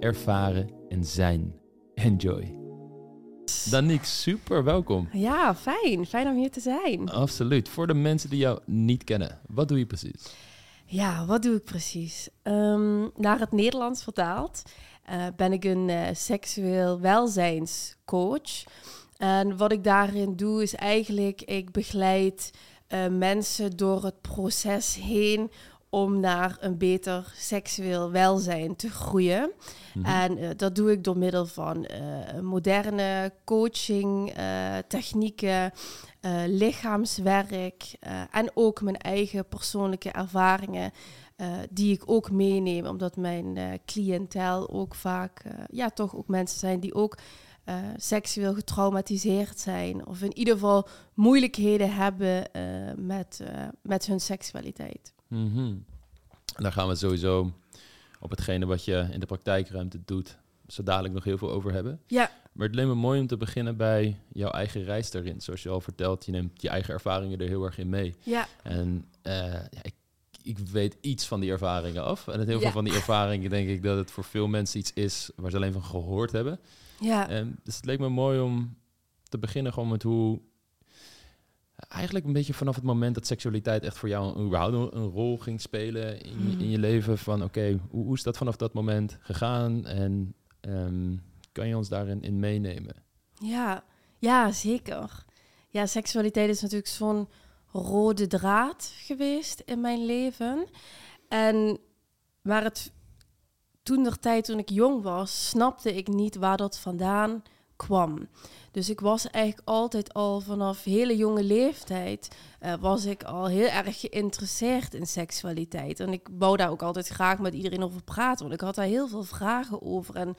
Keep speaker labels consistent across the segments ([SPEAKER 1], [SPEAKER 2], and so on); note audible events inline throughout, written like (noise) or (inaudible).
[SPEAKER 1] ervaren en zijn. Enjoy. Danique, super welkom.
[SPEAKER 2] Ja, fijn. Fijn om hier te zijn.
[SPEAKER 1] Absoluut. Voor de mensen die jou niet kennen, wat doe je precies?
[SPEAKER 2] Ja, wat doe ik precies? Ehm, naar het Nederlands vertaald uh, ben ik een uh, seksueel welzijnscoach. En wat ik daarin doe is eigenlijk, ik begeleid uh, mensen door het proces heen om naar een beter seksueel welzijn te groeien. Mm -hmm. En uh, dat doe ik door middel van uh, moderne coaching, uh, technieken, lichaamswerk en ook mijn eigen persoonlijke ervaringen. die ik ook meeneem, omdat mijn cliëntel ook vaak, ja, toch ook mensen zijn die ook seksueel getraumatiseerd zijn. Of in ieder geval moeilijkheden hebben met, met hun seksualiteit.
[SPEAKER 1] Mm -hmm. Daar gaan we sowieso op hetgene wat je in de praktijkruimte doet, zo dadelijk nog heel veel over hebben.
[SPEAKER 2] Ja.
[SPEAKER 1] Maar het leek me mooi om te beginnen bij jouw eigen reis daarin. Zoals je al vertelt, je neemt je eigen ervaringen er heel erg in mee.
[SPEAKER 2] Ja.
[SPEAKER 1] En uh, ja, ik, ik weet iets van die ervaringen af. En het heel ja. veel van die ervaringen denk ik dat het voor veel mensen iets is waar ze alleen van gehoord hebben.
[SPEAKER 2] Ja.
[SPEAKER 1] En dus het leek me mooi om te beginnen gewoon met hoe eigenlijk een beetje vanaf het moment dat seksualiteit echt voor jou überhaupt een rol ging spelen in, je, in je leven. Van oké, okay, hoe, hoe, is dat vanaf dat moment gegaan? En um, kan je ons daarin in meenemen?
[SPEAKER 2] Ja, ja, zeker. Ja, seksualiteit is natuurlijk zo'n rode draad geweest in mijn leven. En maar het toen der tijd, toen ik jong was, snapte ik niet waar dat vandaan kwam. Dus ik was eigenlijk altijd al vanaf hele jonge leeftijd uh, was ik al heel erg geïnteresseerd in seksualiteit. En ik wou daar ook altijd graag met iedereen over praten, want ik had daar heel veel vragen over. En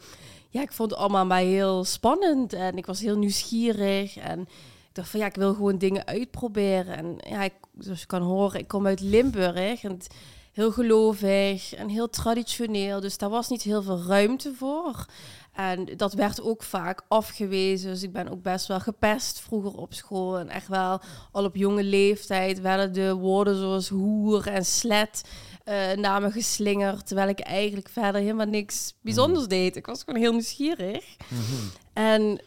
[SPEAKER 2] ja, ik vond het allemaal maar heel spannend en ik was heel nieuwsgierig en ik dacht van ja, ik wil gewoon dingen uitproberen. En ja, zoals je kan horen, ik kom uit Limburg en heel gelovig en heel traditioneel. Dus daar was niet heel veel ruimte voor. En dat werd ook vaak afgewezen. Dus ik ben ook best wel gepest vroeger op school. En echt wel al op jonge leeftijd werden de woorden zoals hoer en slet uh, naar me geslingerd. Terwijl ik eigenlijk verder helemaal niks bijzonders deed. Ik was gewoon heel nieuwsgierig.
[SPEAKER 1] Mhm.
[SPEAKER 2] En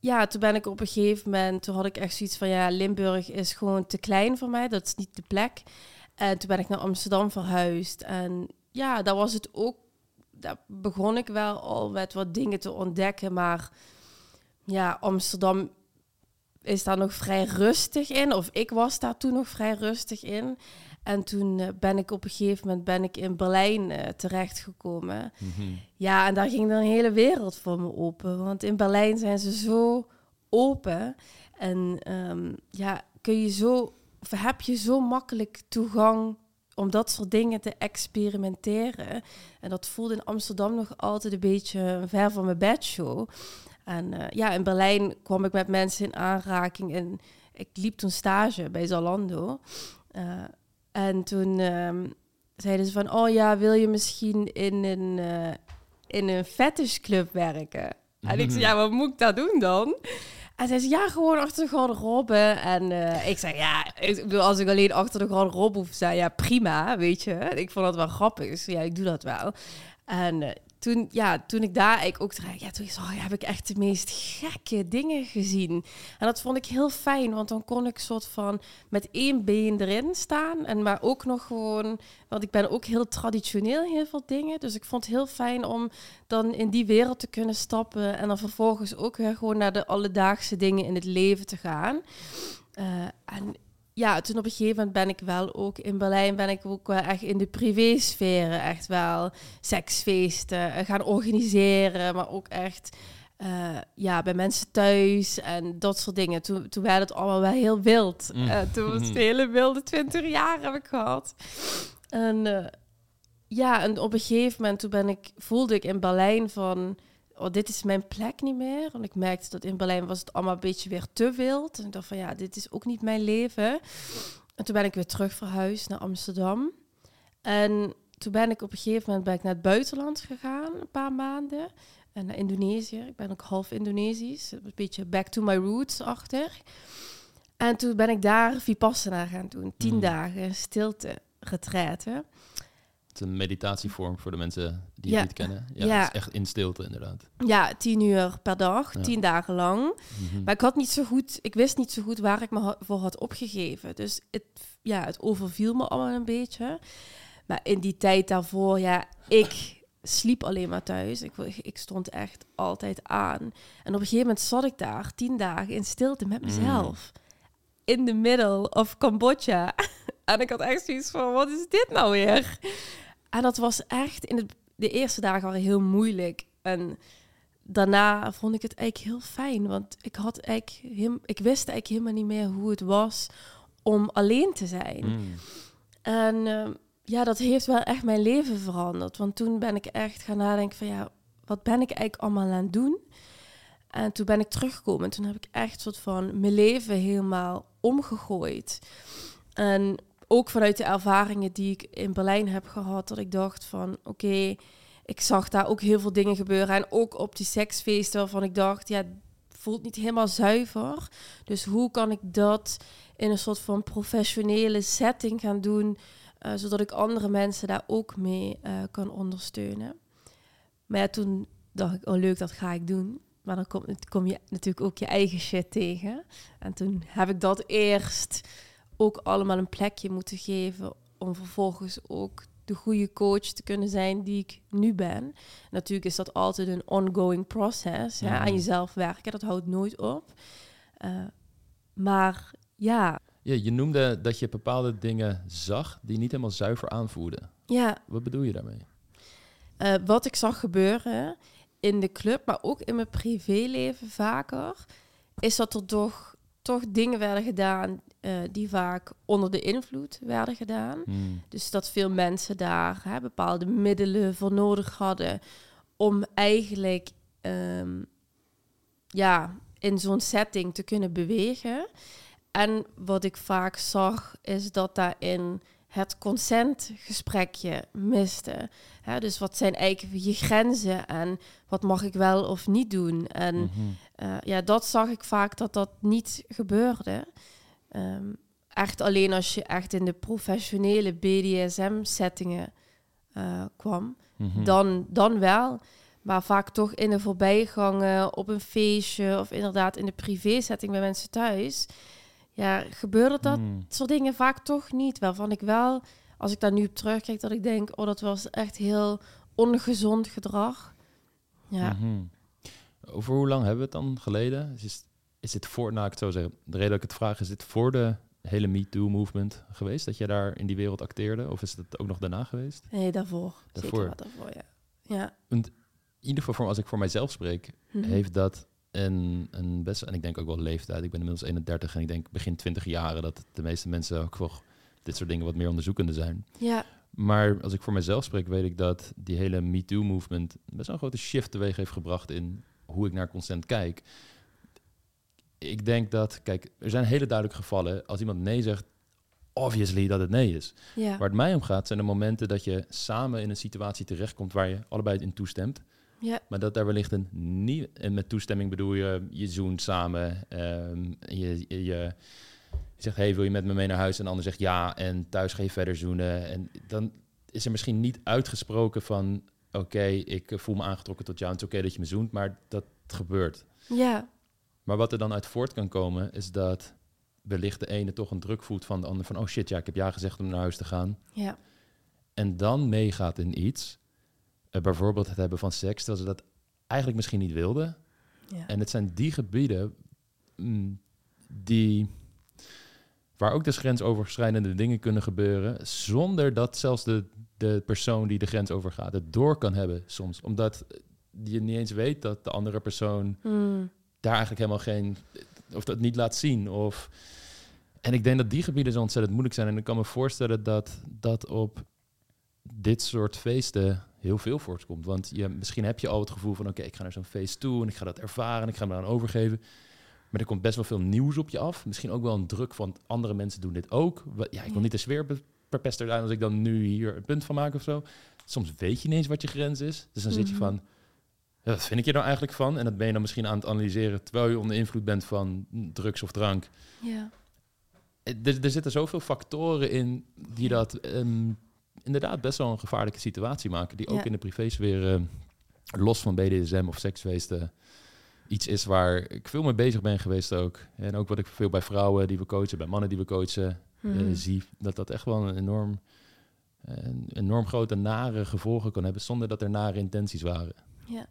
[SPEAKER 2] ja, toen ben ik op een gegeven moment, toen had ik echt zoiets van ja, Limburg is gewoon te klein voor mij. Dat is niet de plek. En toen ben ik naar Amsterdam verhuisd. En ja, daar was het ook. Daar begon ik wel al met wat dingen te ontdekken. Maar ja, Amsterdam is daar nog vrij rustig in. Of ik was daar toen nog vrij rustig in. En toen uh, ben ik op een gegeven moment ben ik in Berlijn uh, terechtgekomen.
[SPEAKER 1] Mm-hmm.
[SPEAKER 2] Ja, en daar ging er een hele wereld voor me open. Want in Berlijn zijn ze zo open. En um, ja, kun je zo of heb je zo makkelijk toegang om dat soort dingen te experimenteren. En dat voelde in Amsterdam nog altijd een beetje ver van mijn bedshow. En uh, ja, in Berlijn kwam ik met mensen in aanraking en ik liep toen stage bij Zalando. Uh, en toen um, zeiden ze van, oh ja, wil je misschien in een, uh, in een fetishclub werken? En ik zei, ja, wat moet ik daar doen dan? En zij zei, ja, gewoon achter de garderobe. En uh, ik zei, ja, ik als ik alleen achter de garderobe hoef te zijn, ja, prima, weet je. Ik vond dat wel grappig, dus ja, ik doe dat wel. En uh, toen, ja, toen ik daar eigenlijk ook terecht, ja, toen oh, ja, heb ik echt de meest gekke dingen gezien. En dat vond ik heel fijn, want dan kon ik soort van met één been erin staan. En maar ook nog gewoon, want ik ben ook heel traditioneel in heel veel dingen. Dus ik vond het heel fijn om dan in die wereld te kunnen stappen. En dan vervolgens ook weer gewoon naar de alledaagse dingen in het leven te gaan. Uh, en ja, toen op een gegeven moment ben ik wel ook in Berlijn, ben ik ook wel echt in de privésferen echt wel seksfeesten gaan organiseren, maar ook echt uh, ja, bij mensen thuis en dat soort dingen. Toen, toen werd het allemaal wel heel wild.
[SPEAKER 1] Mm.
[SPEAKER 2] Uh, toen was het hele wilde twintig jaar heb ik gehad. En uh, ja, en op een gegeven moment toen ben ik, voelde ik in Berlijn van, oh, dit is mijn plek niet meer. Want ik merkte dat in Berlijn was het allemaal een beetje weer te wild. En ik dacht van, ja, dit is ook niet mijn leven. En toen ben ik weer terug verhuisd naar Amsterdam. En toen ben ik op een gegeven moment ben ik naar het buitenland gegaan, een paar maanden. En naar Indonesië. Ik ben ook half Indonesisch. Een beetje back to my roots achter. En toen ben ik daar Vipassana gaan doen. Tien
[SPEAKER 1] Mm.
[SPEAKER 2] dagen stilte retraite.
[SPEAKER 1] Het een meditatievorm voor de mensen die
[SPEAKER 2] Ja.
[SPEAKER 1] het niet kennen. Ja,
[SPEAKER 2] Ja.
[SPEAKER 1] Het is echt in stilte inderdaad.
[SPEAKER 2] Ja, tien uur per dag,
[SPEAKER 1] Ja.
[SPEAKER 2] tien dagen lang.
[SPEAKER 1] Mhm.
[SPEAKER 2] Maar ik had niet zo goed, ik wist niet zo goed waar ik me voor had opgegeven. Dus het, ja, het overviel me allemaal een beetje. Maar in die tijd daarvoor, ja, ik sliep alleen maar thuis. Ik, ik stond echt altijd aan. En op een gegeven moment zat ik daar tien dagen in stilte met mezelf. In the middle of Cambodja. (laughs) en ik had echt zoiets van, wat is dit nou weer? En dat was echt, in het, de eerste dagen waren heel moeilijk. En daarna vond ik het eigenlijk heel fijn. Want ik, had eigenlijk, hem- ik wist eigenlijk helemaal niet meer hoe het was om alleen te zijn.
[SPEAKER 1] Mm.
[SPEAKER 2] En ehm, ja, dat heeft wel echt mijn leven veranderd. Want toen ben ik echt gaan nadenken van ja, wat ben ik eigenlijk allemaal aan het doen? En toen ben ik teruggekomen. En toen heb ik echt soort van mijn leven helemaal omgegooid. En ook vanuit de ervaringen die ik in Berlijn heb gehad, dat ik dacht van oké, ik zag daar ook heel veel dingen gebeuren. En ook op die seksfeesten waarvan ik dacht, ja, voelt niet helemaal zuiver. Dus hoe kan ik dat in een soort van professionele setting gaan doen, eh, zodat ik andere mensen daar ook mee eh, kan ondersteunen. Maar toen dacht ik, oh leuk, dat ga ik doen. Maar dan kom je natuurlijk ook je eigen shit tegen. En toen heb ik dat eerst ook allemaal een plekje moeten geven om vervolgens ook de goede coach te kunnen zijn die ik nu ben. Natuurlijk is dat altijd een ongoing process. Ja, aan jezelf werken, dat houdt nooit op. Eh, maar ja,
[SPEAKER 1] Ja, je noemde dat je bepaalde dingen zag die niet helemaal zuiver aanvoelden.
[SPEAKER 2] ja
[SPEAKER 1] Wat bedoel je daarmee?
[SPEAKER 2] eh, wat ik zag gebeuren in de club, maar ook in mijn privéleven vaker, is dat er toch, toch dingen werden gedaan eh, die vaak onder de invloed werden gedaan.
[SPEAKER 1] Mm.
[SPEAKER 2] Dus dat veel mensen daar hè, bepaalde middelen voor nodig hadden om eigenlijk ehm, ja, in zo'n setting te kunnen bewegen. En wat ik vaak zag, is dat daarin het consentgesprekje miste. Hè, dus wat zijn eigenlijk je grenzen en wat mag ik wel of niet doen? En
[SPEAKER 1] Mhm.
[SPEAKER 2] eh, ja, dat zag ik vaak dat dat niet gebeurde. Ehm, echt alleen als je echt in de professionele BDSM-settingen eh, kwam,
[SPEAKER 1] Mhm.
[SPEAKER 2] dan, dan wel. Maar vaak toch in de voorbijgangen, op een feestje of inderdaad in de privé-setting bij mensen thuis. Ja, gebeurde dat
[SPEAKER 1] Mm.
[SPEAKER 2] soort dingen vaak toch niet. Waarvan ik wel, als ik daar nu op terugkijk, dat ik denk, oh, dat was echt heel ongezond gedrag. Ja.
[SPEAKER 1] Mhm. Over hoe lang hebben we het dan geleden? Is, is het voor, nou ik het zo zeggen, de reden dat ik het vraag, is dit voor de hele MeToo-movement geweest? Dat jij daar in die wereld acteerde? Of is het ook nog daarna geweest?
[SPEAKER 2] Nee, daarvoor.
[SPEAKER 1] Daarvoor.
[SPEAKER 2] Daarvoor, ja. Ja.
[SPEAKER 1] In ieder geval, voor, als ik voor mijzelf spreek,
[SPEAKER 2] Mhm.
[SPEAKER 1] heeft dat een best, en ik denk ook wel leeftijd, ik ben inmiddels 31 en ik denk begin 20 jaren dat de meeste mensen ook wel dit soort dingen wat meer onderzoekende zijn.
[SPEAKER 2] Ja,
[SPEAKER 1] Maar als ik voor mezelf spreek, weet ik dat die hele MeToo-movement best wel een grote shift teweeg heeft gebracht in hoe ik naar consent kijk. Ik denk dat, kijk, er zijn hele duidelijke gevallen. Als iemand nee zegt, obviously dat het nee is.
[SPEAKER 2] ja,
[SPEAKER 1] Waar het mij om gaat, zijn de momenten dat je samen in een situatie terechtkomt waar je allebei in toestemt.
[SPEAKER 2] Ja,
[SPEAKER 1] Maar dat daar wellicht een niet... En met toestemming bedoel je, je zoent samen. ehm, je, je, zegt, hey, wil je met me mee naar huis? En de ander zegt ja. En thuis ga je verder zoenen. En dan is er misschien niet uitgesproken van... Oké, ik voel me aangetrokken tot jou. en Het is oké dat je me zoent, maar dat gebeurt.
[SPEAKER 2] ja,
[SPEAKER 1] Maar wat er dan uit voort kan komen, is dat wellicht de ene toch een druk voelt van de ander. Van, oh shit, ja, ik heb ja gezegd om naar huis te gaan.
[SPEAKER 2] ja,
[SPEAKER 1] En dan meegaat in iets. Eh, bijvoorbeeld het hebben van seks, terwijl ze dat eigenlijk misschien niet wilden.
[SPEAKER 2] ja.
[SPEAKER 1] En het zijn die gebieden mm, die, waar ook dus grensoverschrijdende dingen kunnen gebeuren, zonder dat zelfs de, de persoon die de grens overgaat het door kan hebben soms. Omdat je niet eens weet dat de andere persoon
[SPEAKER 2] Hmm.
[SPEAKER 1] daar eigenlijk helemaal geen, of dat niet laat zien. Of, en ik denk dat die gebieden zo ontzettend moeilijk zijn. En ik kan me voorstellen dat dat op dit soort feesten heel veel voortkomt. Want je, misschien heb je al het gevoel van... oké, ik ga naar zo'n feest toe en ik ga dat ervaren... ik ga me aan overgeven. Maar er komt best wel veel nieuws op je af. Misschien ook wel een druk van andere mensen doen dit ook. Ja, ik wil niet de sfeer verpester zijn als ik dan nu hier een punt van maak of zo. Soms weet je niet eens wat je grens is. Dus dan zit je
[SPEAKER 2] Mhm.
[SPEAKER 1] van... Ja, wat vind ik je nou eigenlijk van? En dat ben je dan misschien aan het analyseren... terwijl je onder invloed bent van drugs of drank.
[SPEAKER 2] Ja.
[SPEAKER 1] Eh, Er, er zitten zoveel factoren in die dat ehm, inderdaad best wel een gevaarlijke situatie maken. Die ook
[SPEAKER 2] Ja.
[SPEAKER 1] in de privésfeer, eh, los van BDSM of seksfeesten, iets is waar ik veel mee bezig ben geweest ook. En ook wat ik veel bij vrouwen die we coachen, bij mannen die we coachen, eh,
[SPEAKER 2] Mhm.
[SPEAKER 1] zie. Dat dat echt wel een enorm, een enorm grote nare gevolgen kan hebben zonder dat er nare intenties waren.
[SPEAKER 2] Ja.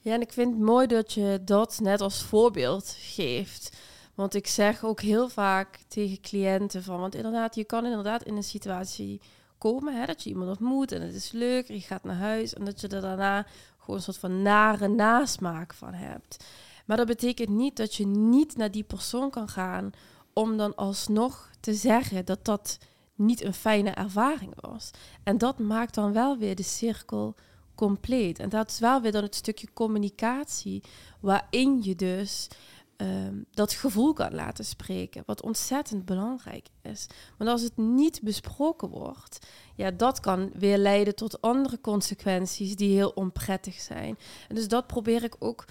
[SPEAKER 2] ja, en ik vind het mooi dat je dat net als voorbeeld geeft. Want ik zeg ook heel vaak tegen cliënten van... Want inderdaad, je kan inderdaad in een situatie komen... Hè, dat je iemand ontmoet en het is leuk, je gaat naar huis... en dat je er daarna gewoon een soort van nare nasmaak van hebt. Maar dat betekent niet dat je niet naar die persoon kan gaan... om dan alsnog te zeggen dat dat niet een fijne ervaring was. En dat maakt dan wel weer de cirkel compleet. En dat is wel weer dan het stukje communicatie waarin je dus ehm, dat gevoel kan laten spreken, wat ontzettend belangrijk is. Want als het niet besproken wordt, ja, dat kan weer leiden tot andere consequenties die heel onprettig zijn. En dus dat probeer ik ook.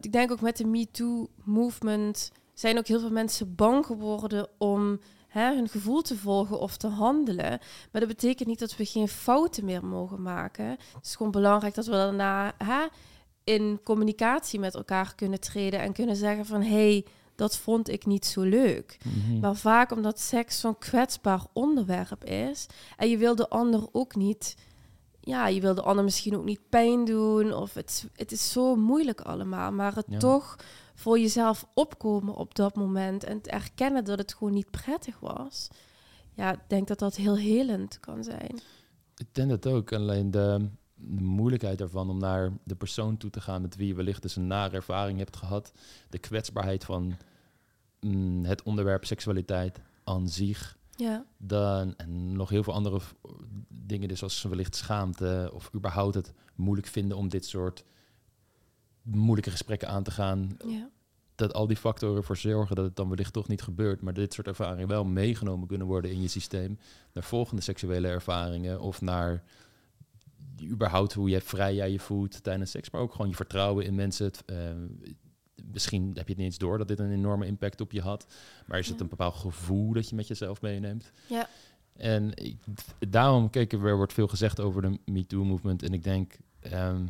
[SPEAKER 2] Ik denk ook met de MeToo-movement zijn ook heel veel mensen bang geworden om hè, hun gevoel te volgen of te handelen. Maar dat betekent niet dat we geen fouten meer mogen maken. Het is gewoon belangrijk dat we daarna hè, in communicatie met elkaar kunnen treden en kunnen zeggen van hé, hey, dat vond ik niet zo leuk. Maar vaak omdat seks zo'n kwetsbaar onderwerp is en je wil de ander ook niet, ja, je wil de ander misschien ook niet pijn doen of het, het is zo moeilijk allemaal, maar het
[SPEAKER 1] Ja.
[SPEAKER 2] toch voor jezelf opkomen op dat moment en te erkennen dat het gewoon niet prettig was. Ja, ik denk dat dat heel helend kan zijn.
[SPEAKER 1] Ik denk dat ook. Alleen de, de moeilijkheid daarvan om naar de persoon toe te gaan met wie je wellicht dus een nare ervaring hebt gehad. De kwetsbaarheid van mm, het onderwerp seksualiteit aan zich.
[SPEAKER 2] Ja,
[SPEAKER 1] Dan, en nog heel veel andere dingen, dus zoals wellicht schaamte of überhaupt het moeilijk vinden om dit soort moeilijke gesprekken aan te gaan.
[SPEAKER 2] ja,
[SPEAKER 1] Dat al die factoren ervoor zorgen dat het dan wellicht toch niet gebeurt. Maar dit soort ervaringen wel meegenomen kunnen worden in je systeem. Naar volgende seksuele ervaringen of naar überhaupt hoe je vrij jij je voelt tijdens seks. Maar ook gewoon je vertrouwen in mensen. Het, eh, misschien heb je het niet eens door dat dit een enorme impact op je had. Maar is het
[SPEAKER 2] Ja.
[SPEAKER 1] een bepaald gevoel dat je met jezelf meeneemt?
[SPEAKER 2] ja,
[SPEAKER 1] En ik, daarom, kijk, er wordt veel gezegd over de MeToo-movement. En ik denk ehm,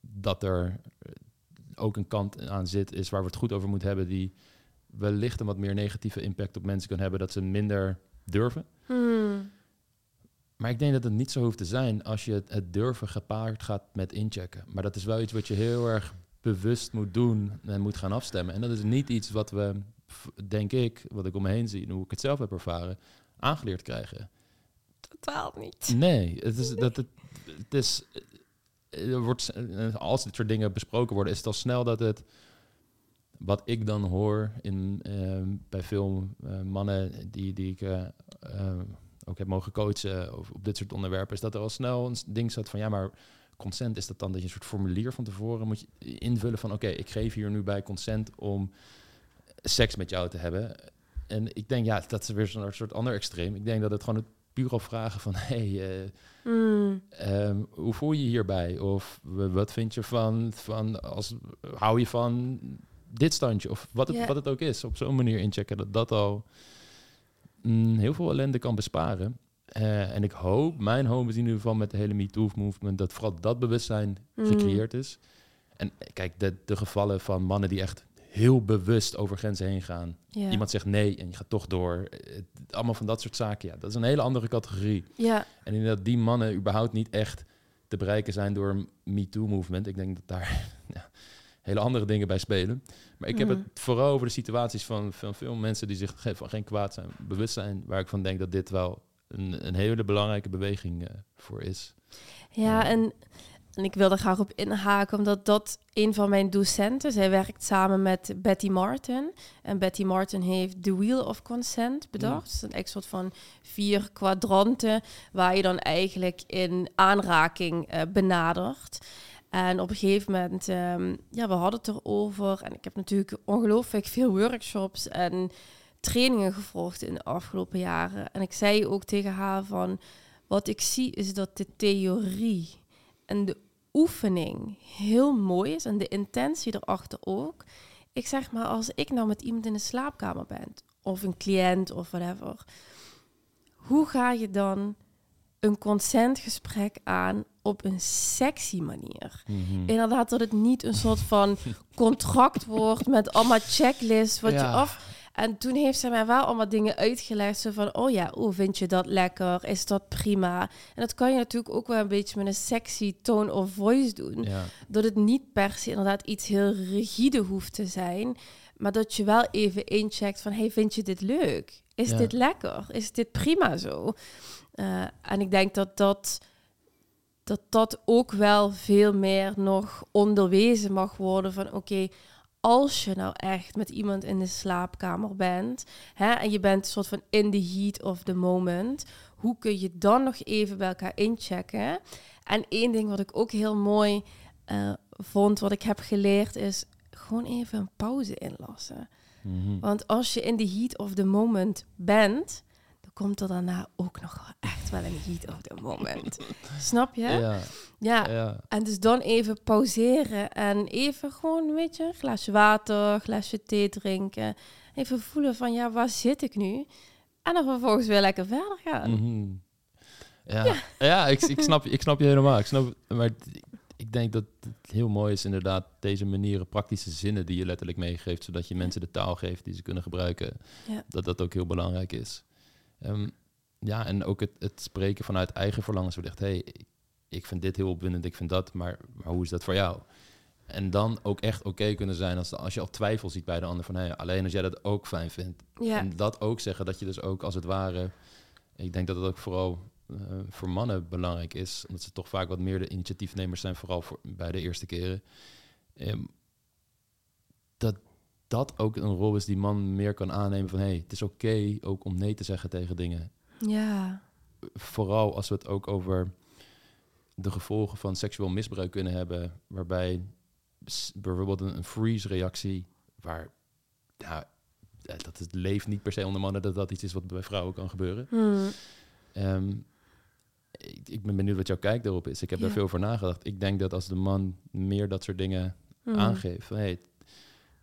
[SPEAKER 1] dat er ook een kant aan zit, is waar we het goed over moeten hebben, die wellicht een wat meer negatieve impact op mensen kan hebben, dat ze minder durven.
[SPEAKER 2] Hmm.
[SPEAKER 1] Maar ik denk dat het niet zo hoeft te zijn als je het, het durven gepaard gaat met inchecken. Maar dat is wel iets wat je heel erg bewust moet doen en moet gaan afstemmen. En dat is niet iets wat we, denk ik, wat ik om me heen zie en hoe ik het zelf heb ervaren, aangeleerd krijgen.
[SPEAKER 2] totaal niet.
[SPEAKER 1] Nee, het is dat het, het is. Er wordt, eh, als dit soort dingen besproken worden, is het al snel dat het. Wat ik dan hoor in, ehm, bij veel eh, mannen die, die ik eh, eh, ook heb mogen coachen over, op dit soort onderwerpen, is dat er al snel een ding zat van ja, maar consent is dat dan dat je een soort formulier van tevoren moet je invullen van oké, ik geef hier nu bij consent om seks met jou te hebben. En ik denk ja, dat is weer zo'n soort ander extreem. Ik denk dat het gewoon het puur op vragen van (laughs) hey, eh,
[SPEAKER 2] Hmm.
[SPEAKER 1] Ehm, hoe voel je hierbij? Of wat vind je van, van als, hou je van dit standje? Of wat het, wat het ook is. Op zo'n manier inchecken dat dat al mm, heel veel ellende kan besparen. Eh, en ik hoop, mijn hoop is in ieder geval met de hele MeToo-movement... dat vooral dat bewustzijn
[SPEAKER 2] Mm.
[SPEAKER 1] gecreëerd is. En eh, kijk, de, de gevallen van mannen die echt heel bewust over grenzen heen gaan.
[SPEAKER 2] Ja.
[SPEAKER 1] Iemand zegt nee en je gaat toch door. Eh, het- allemaal van dat soort zaken. Ja, dat is een hele andere categorie.
[SPEAKER 2] ja,
[SPEAKER 1] En dat die mannen überhaupt niet echt te bereiken zijn door een MeToo-movement. Ik denk dat daar (laughs) ja, hele andere dingen bij spelen. Maar ik heb
[SPEAKER 2] Mhm.
[SPEAKER 1] het vooral over de situaties van, van veel mensen die zich van geen kwaad zijn, bewust zijn. Waar ik van denk dat dit wel een, een hele belangrijke beweging eh, voor is.
[SPEAKER 2] ja, en en ik wil er graag op inhaken, omdat dat een van mijn docenten, zij werkt samen met Betty Martin. En Betty Martin heeft The Wheel of Consent bedacht. Dat is een soort van vier kwadranten waar je dan eigenlijk in aanraking uh, benadert. En op een gegeven moment, um, ja, we hadden het erover. En ik heb natuurlijk ongelooflijk veel workshops en trainingen gevolgd in de afgelopen jaren. En ik zei ook tegen haar van, wat ik zie is dat de theorie en de oefening heel mooi is en de intentie erachter ook. Ik zeg maar, als ik nou met iemand in de slaapkamer ben, of een cliënt of whatever, hoe ga je dan een consentgesprek aan op een sexy manier. Mm Inderdaad, dat het niet een soort van (laughs) contract wordt met allemaal checklists wat je af. En toen heeft ze mij wel allemaal dingen uitgelegd. Zo van, oh ja, hoe vind je dat lekker? Is dat prima? En dat kan je natuurlijk ook wel een beetje met een sexy tone of voice doen. Dat het niet per se inderdaad iets heel rigide hoeft te zijn. Maar dat je wel even incheckt van, hey, vind je dit leuk? Is dit lekker? Is dit prima zo? Uh, en ik denk dat dat, dat dat ook wel veel meer nog onderwezen mag worden van oké, als je nou echt met iemand in de slaapkamer bent hè, en je bent een soort van in the heat of the moment, hoe kun je dan nog even bij elkaar inchecken? En één ding wat ik ook heel mooi uh, vond, wat ik heb geleerd, is gewoon even een pauze inlassen. Mm Want als je in the heat of the moment bent, komt er daarna ook nog echt wel een heat of the moment. (laughs) Snap je? Ja. ja. ja. En dus dan even pauzeren en even gewoon, weet je, glaasje water, glaasje thee drinken. Even voelen van, ja, waar zit ik nu? En dan vervolgens weer lekker verder gaan.
[SPEAKER 1] Mhm. Ja, (laughs) ja. ik, ik, snap, ik snap je helemaal. Ik snap, maar ik denk dat het heel mooi is inderdaad deze manieren, praktische zinnen die je letterlijk meegeeft, zodat je mensen de taal geeft die ze kunnen gebruiken. Ja. Dat dat ook heel belangrijk is. Ehm, ja, en ook het, het, spreken vanuit eigen verlangens. Zo zegt, hey, ik, vind dit heel opwindend, ik vind dat, maar, maar hoe is dat voor jou? En dan ook echt oké kunnen zijn als, als je al twijfel ziet bij de ander van hey, alleen als jij dat ook fijn vindt. Ja. En dat ook zeggen, dat je dus ook als het ware, ik denk dat het ook vooral uh, voor mannen belangrijk is, omdat ze toch vaak wat meer de initiatiefnemers zijn, vooral voor, bij de eerste keren. Um, dat, dat ook een rol is die man meer kan aannemen van... hé, hey, het is oké ook om nee te zeggen tegen dingen.
[SPEAKER 2] Ja.
[SPEAKER 1] Vooral als we het ook over de gevolgen van seksueel misbruik kunnen hebben... waarbij bijvoorbeeld een, freeze-reactie... waar ja, dat het leeft niet per se onder mannen... dat dat iets is wat bij vrouwen kan gebeuren. Hmm. Ehm, ik, ik, ben benieuwd wat jouw kijk daarop is. Ik heb daar veel over nagedacht. Ik denk dat als de man meer dat soort dingen hmm. aangeeft... Van, hey,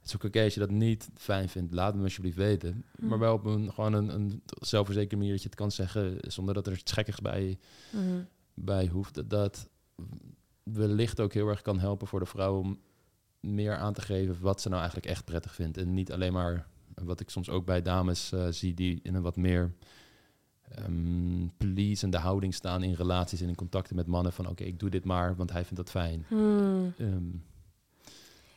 [SPEAKER 1] is ook oké als je dat niet fijn vindt. Laat me alsjeblieft weten. Maar mm. wel op een gewoon een, een zelfverzekerde manier dat je het kan zeggen zonder dat er iets gekkigs bij, mm. bij hoeft. Dat, dat wellicht ook heel erg kan helpen voor de vrouw om meer aan te geven wat ze nou eigenlijk echt prettig vindt. En niet alleen maar wat ik soms ook bij dames uh, zie die in een wat meer um, pleasende houding staan in relaties en in contacten met mannen. Van oké, ik doe dit maar, want hij vindt dat fijn. Mm. Um,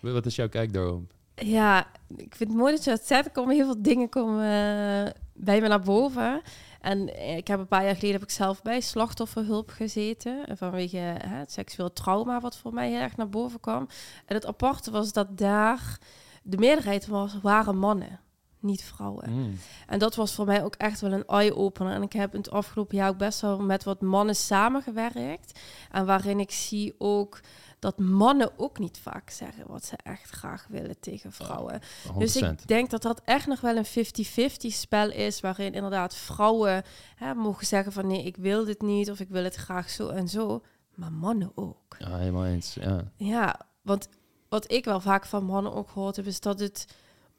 [SPEAKER 1] wat is jouw kijk daarop?
[SPEAKER 2] Ja, ik vind het mooi dat je dat zegt. Er komen heel veel dingen komen, uh, bij me naar boven. En eh, ik heb een paar jaar geleden heb ik zelf bij slachtofferhulp gezeten. Vanwege hè, het seksueel trauma wat voor mij heel erg naar boven kwam. En het aparte was dat daar de meerderheid was, waren mannen niet vrouwen. Mm. En dat was voor mij ook echt wel een eye-opener. En ik heb in het afgelopen jaar ook best wel met wat mannen samengewerkt. En waarin ik zie ook dat mannen ook niet vaak zeggen wat ze echt graag willen tegen vrouwen. dus ik denk dat dat echt nog wel een 50-50 spel is, waarin inderdaad vrouwen hè, mogen zeggen van nee, ik wil dit niet of ik wil het graag zo en zo. Maar mannen ook.
[SPEAKER 1] Ja, helemaal eens. Ja,
[SPEAKER 2] ja want wat ik wel vaak van mannen ook gehoord heb, is dat het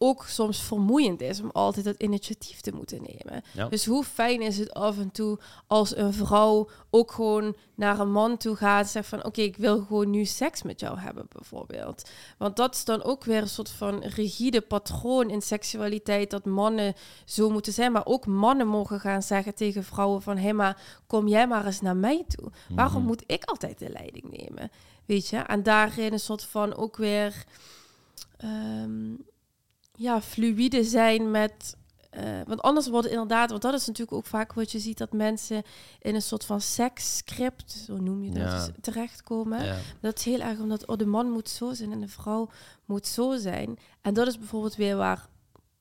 [SPEAKER 2] ook soms vermoeiend is om altijd dat initiatief te moeten nemen. Dus hoe fijn is het af en toe als een vrouw ook gewoon naar een man toe gaat en zegt van oké, ik wil gewoon nu seks met jou hebben bijvoorbeeld. Want dat is dan ook weer een soort van rigide patroon in seksualiteit dat mannen zo moeten zijn, maar ook mannen mogen gaan zeggen tegen vrouwen van hé hey, maar kom jij maar eens naar mij toe. Waarom mhm. moet ik altijd de leiding nemen? Weet je? En daarin een soort van ook weer ehm, ja, fluïde zijn met eh, want anders wordt het inderdaad, want dat is natuurlijk ook vaak wat je ziet, dat mensen in een soort van seksscript, zo noem je dat,
[SPEAKER 1] Ja.
[SPEAKER 2] terechtkomen.
[SPEAKER 1] Ja.
[SPEAKER 2] Dat is heel erg omdat oh, de man moet zo zijn en de vrouw moet zo zijn. En dat is bijvoorbeeld weer waar,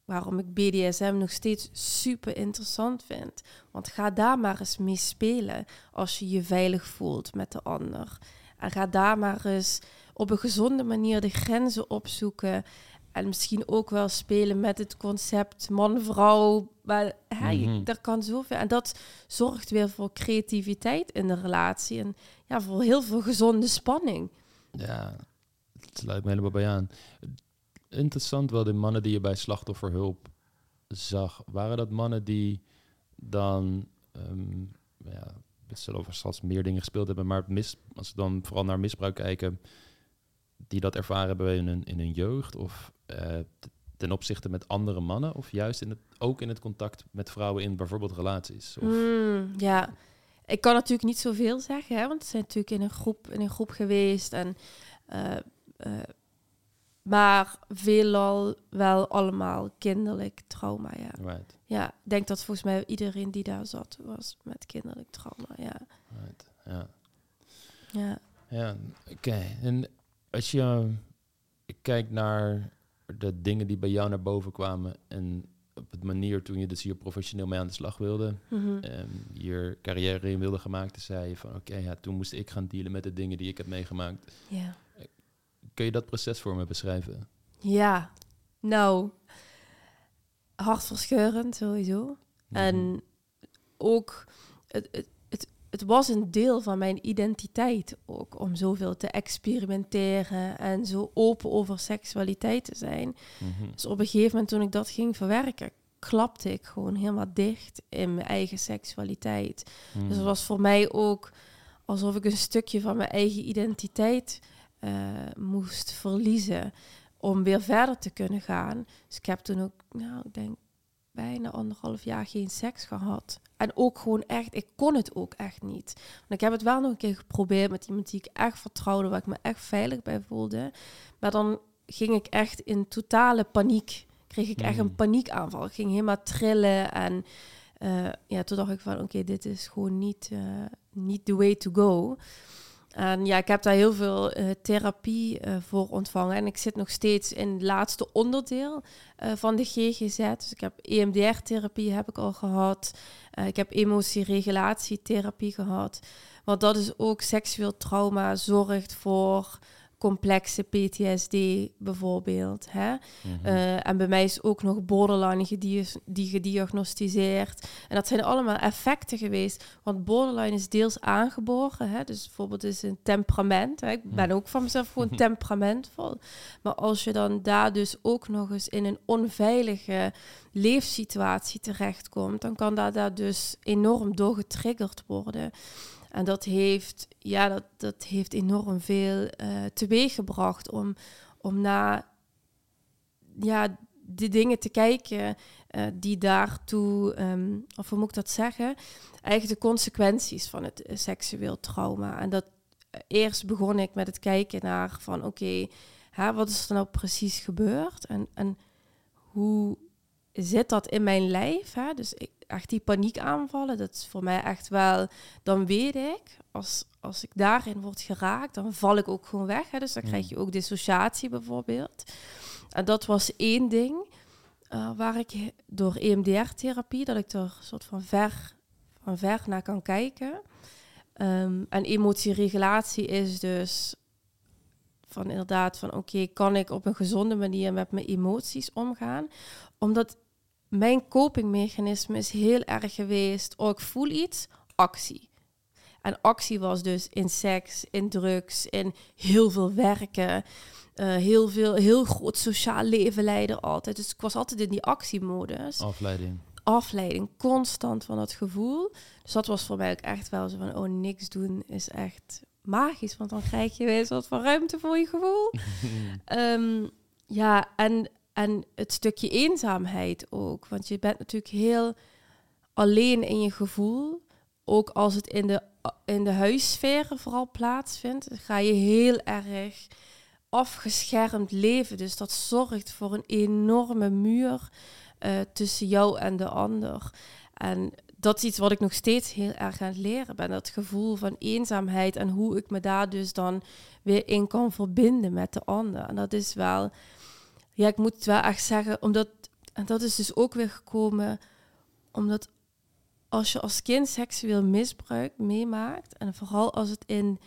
[SPEAKER 2] waarom ik BDSM nog steeds super interessant vind. Want ga daar maar eens mee spelen als je je veilig voelt met de ander. En ga daar maar eens op een gezonde manier de grenzen opzoeken. En misschien ook wel spelen met het concept man-vrouw. Maar hè,
[SPEAKER 1] Mhm.
[SPEAKER 2] daar kan zoveel. En dat zorgt weer voor creativiteit in de relatie. En ja, voor heel veel gezonde spanning.
[SPEAKER 1] Ja, het sluit me helemaal bij aan. Interessant wel, de mannen die je bij slachtofferhulp zag, waren dat mannen die dan, ehm ja, we zullen over straks meer dingen gespeeld hebben, maar mis, als we dan vooral naar misbruik kijken, die dat ervaren hebben in hun, in hun jeugd of eh, ten opzichte met andere mannen of juist in het, ook in het contact met vrouwen in bijvoorbeeld relaties? Of,
[SPEAKER 2] Mm, ja, ik kan natuurlijk niet zoveel zeggen, hè, want ze zijn natuurlijk in een groep, in een groep geweest. En, eh, eh, maar veelal wel allemaal kinderlijk trauma, ja.
[SPEAKER 1] Right,
[SPEAKER 2] Ja, ik denk dat volgens mij iedereen die daar zat was met kinderlijk trauma, ja.
[SPEAKER 1] right, ja.
[SPEAKER 2] ja.
[SPEAKER 1] Ja, oké. En als je uh, kijkt naar de dingen die bij jou naar boven kwamen en op het manier toen je dus hier professioneel mee aan de slag wilde,
[SPEAKER 2] Mhm.
[SPEAKER 1] en hier carrière in wilde gemaakt, toen zei je van oké, ja, toen moest ik gaan dealen met de dingen die ik heb meegemaakt. Kun je dat proces voor me beschrijven?
[SPEAKER 2] Ja, nou, hartverscheurend sowieso.
[SPEAKER 1] Mhm.
[SPEAKER 2] En ook, het, het, het, was een deel van mijn identiteit ook, om zoveel te experimenteren en zo open over seksualiteit te zijn.
[SPEAKER 1] Mhm.
[SPEAKER 2] Dus op een gegeven moment toen ik dat ging verwerken, klapte ik gewoon helemaal dicht in mijn eigen seksualiteit.
[SPEAKER 1] Mhm.
[SPEAKER 2] Dus het was voor mij ook alsof ik een stukje van mijn eigen identiteit eh, moest verliezen om weer verder te kunnen gaan. Dus ik heb toen ook, nou, ik denk bijna anderhalf jaar geen seks gehad. En ook gewoon echt, ik kon het ook echt niet. Want ik heb het wel nog een keer geprobeerd met iemand die ik echt vertrouwde, waar ik me echt veilig bij voelde. Maar dan ging ik echt in totale paniek. Kreeg ik echt een paniekaanval. Ik ging helemaal trillen en eh, ja, toen dacht ik van, oké, dit is gewoon niet, eh, niet the way to go. En ja, ik heb daar heel veel eh, therapie eh, voor ontvangen. En ik zit nog steeds in het laatste onderdeel eh, van de GGZ. Dus ik heb EMDR-therapie heb ik al gehad. Eh, ik heb emotieregulatietherapie gehad. Want dat is ook seksueel trauma zorgt voor complexe PTSD bijvoorbeeld. Hè?
[SPEAKER 1] Mhm.
[SPEAKER 2] Eh, en bij mij is ook nog borderline die gediagnosticeerd. En dat zijn allemaal effecten geweest. Want borderline is deels aangeboren. Hè? Dus bijvoorbeeld is een temperament. Hè? Ik ben ook van mezelf gewoon (laughs) temperamentvol. Maar als je dan daar dus ook nog eens in een onveilige leefsituatie terechtkomt... dan kan dat daar dus enorm door getriggerd worden. En dat heeft, ja, dat, dat heeft enorm veel eh teweeggebracht om, om na ja, de dingen te kijken eh, die daartoe, ehm, of hoe moet ik dat zeggen, eigenlijk de consequenties van het eh, seksueel trauma. En dat eerst begon ik met het kijken naar van oké, hè, wat is er nou precies gebeurd en, en hoe zit dat in mijn lijf? Hè? Dus ik, echt die paniekaanvallen, dat is voor mij echt wel, dan weet ik, als, als ik daarin word geraakt, dan val ik ook gewoon weg. Hè? Dus dan krijg je ook dissociatie bijvoorbeeld. En dat was één ding eh, waar ik door EMDR-therapie, dat ik er soort van ver, van ver naar kan kijken. Ehm, en emotieregulatie is dus van inderdaad van oké, kan ik op een gezonde manier met mijn emoties omgaan? Omdat mijn copingmechanisme is heel erg geweest, oh ik voel iets, actie. En actie was dus in seks, in drugs, in heel veel werken, eh, heel veel, heel groot sociaal leven leiden altijd. Dus ik was altijd in die actiemodus
[SPEAKER 1] Afleiding.
[SPEAKER 2] afleiding, constant van dat gevoel. Dus dat was voor mij ook echt wel zo van, oh, niks doen is echt magisch, want dan krijg je weer soort van ruimte voor je gevoel. (laughs) Ehm, ja, en, en het stukje eenzaamheid ook, want je bent natuurlijk heel alleen in je gevoel. Ook als het in de, in de huissferen vooral plaatsvindt, ga je heel erg afgeschermd leven. Dus dat zorgt voor een enorme muur eh, tussen jou en de ander. En dat is iets wat ik nog steeds heel erg aan het leren ben. Dat gevoel van eenzaamheid en hoe ik me daar dus dan weer in kan verbinden met de ander. En dat is wel, ja, ik moet het wel echt zeggen, omdat, en dat is dus ook weer gekomen, omdat als je als kind seksueel misbruik meemaakt, en vooral als het in,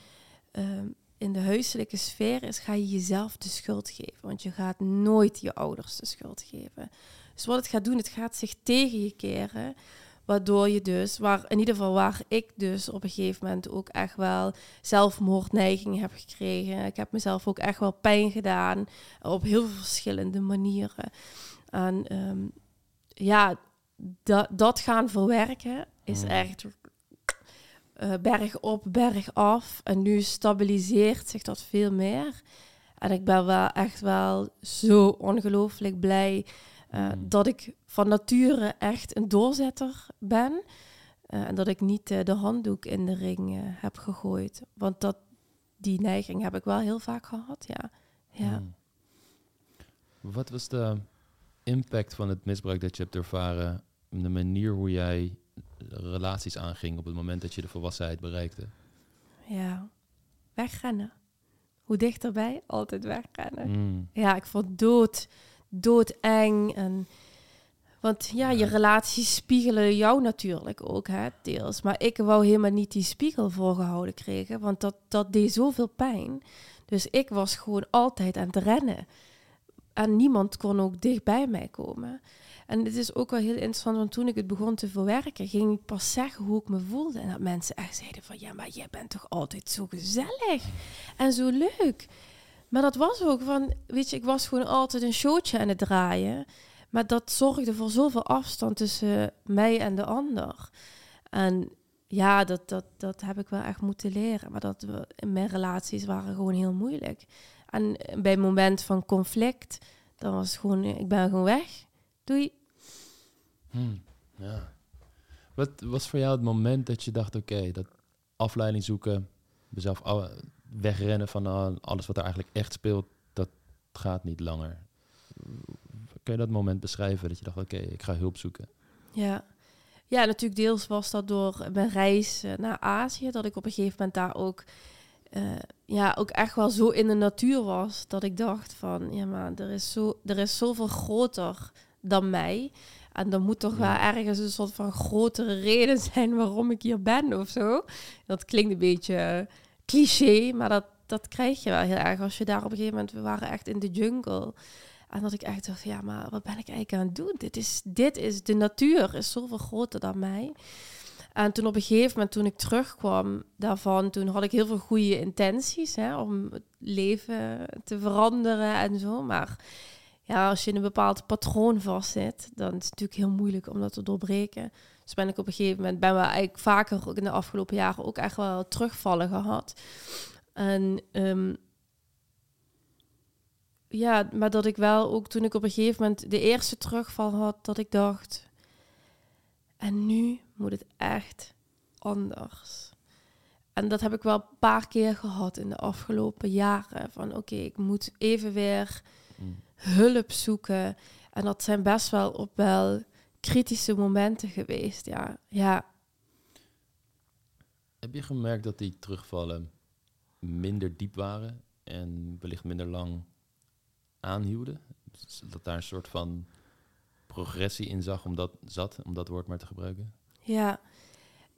[SPEAKER 2] ehm, in de huiselijke sfeer is, ga je jezelf de schuld geven. Want je gaat nooit je ouders de schuld geven. Dus wat het gaat doen, het gaat zich tegen je keren. Waardoor je dus, waar, in ieder geval waar ik dus op een gegeven moment ook echt wel zelfmoordneigingen heb gekregen. Ik heb mezelf ook echt wel pijn gedaan op heel veel verschillende manieren. En ehm, ja, dat, dat gaan verwerken is
[SPEAKER 1] Hmm.
[SPEAKER 2] echt eh, berg op, berg af. En nu stabiliseert zich dat veel meer. En ik ben wel echt wel zo ongelooflijk blij eh,
[SPEAKER 1] Hmm.
[SPEAKER 2] dat ik van nature echt een doorzetter ben. Eh, en dat ik niet eh, de handdoek in de ring heb gegooid. Want dat, die neiging heb ik wel heel vaak gehad, ja. ja.
[SPEAKER 1] Hmm. Wat was de impact van het misbruik dat je hebt ervaren, de manier hoe jij relaties aanging op het moment dat je de volwassenheid bereikte?
[SPEAKER 2] Ja, wegrennen. Hoe dichterbij, altijd wegrennen.
[SPEAKER 1] Hmm.
[SPEAKER 2] Ja, ik vond dood, doodeng. En, want ja, je relaties spiegelen jou natuurlijk ook, hè, deels. Maar ik wou helemaal niet die spiegel voorgehouden krijgen, want dat, dat deed zoveel pijn. Dus ik was gewoon altijd aan het rennen. En niemand kon ook dicht bij mij komen. En het is ook wel heel interessant, want toen ik het begon te verwerken, ging ik pas zeggen hoe ik me voelde. En dat mensen echt zeiden van, ja, maar jij bent toch altijd zo gezellig en zo leuk. Maar dat was ook van, weet je, ik was gewoon altijd een showtje aan het draaien. Maar dat zorgde voor zoveel afstand tussen mij en de ander. En ja, dat, dat, dat heb ik wel echt moeten leren. Maar dat mijn relaties waren gewoon heel moeilijk. En bij het moment van conflict, dan was het gewoon, ik ben gewoon weg. Doei.
[SPEAKER 1] Hmm. Ja. Wat was voor jou het moment dat je dacht, oké, dat afleiding zoeken, mezelf wegrennen van uh, alles wat er eigenlijk echt speelt, dat gaat niet langer. Kun je dat moment beschrijven dat je dacht, oké, ik ga hulp zoeken?
[SPEAKER 2] Ja. ja, natuurlijk deels was dat door mijn reis eh, naar Azië. Dat ik op een gegeven moment daar ook, eh, ja, ook echt wel zo in de natuur was. Dat ik dacht van, ja maar er is, zo, er is zoveel groter dan mij. En er moet toch wel ergens een soort van grotere reden (laughs) zijn waarom ik hier ben of zo. Dat klinkt een beetje cliché, maar dat, dat krijg je wel heel erg als je daar op een gegeven moment... We waren echt in de jungle. En dat ik echt dacht, ja, maar wat ben ik eigenlijk aan het doen? Dit is, dit is de natuur, is zoveel groter dan mij. En toen op een gegeven moment, toen ik terugkwam daarvan, toen had ik heel veel goede intenties hè, om het leven te veranderen en zo. Maar ja, als je in een bepaald patroon vastzit, dan is het natuurlijk heel moeilijk om dat te doorbreken. Dus ben ik op een gegeven moment, ben we eigenlijk vaker ook in de afgelopen jaren ook echt wel terugvallen gehad. En ehm, ja, maar dat ik wel ook toen ik op een gegeven moment de eerste terugval had, dat ik dacht, en nu moet het echt anders. En dat heb ik wel een paar keer gehad in de afgelopen jaren. Van oké, ik moet even weer
[SPEAKER 1] Hmm.
[SPEAKER 2] hulp zoeken. En dat zijn best wel op wel kritische momenten geweest. Ja, ja,
[SPEAKER 1] Heb je gemerkt dat die terugvallen minder diep waren en wellicht minder lang aanhielden? Dus Dat daar een soort van progressie in zag, om dat, zat, om dat woord maar te gebruiken?
[SPEAKER 2] ja.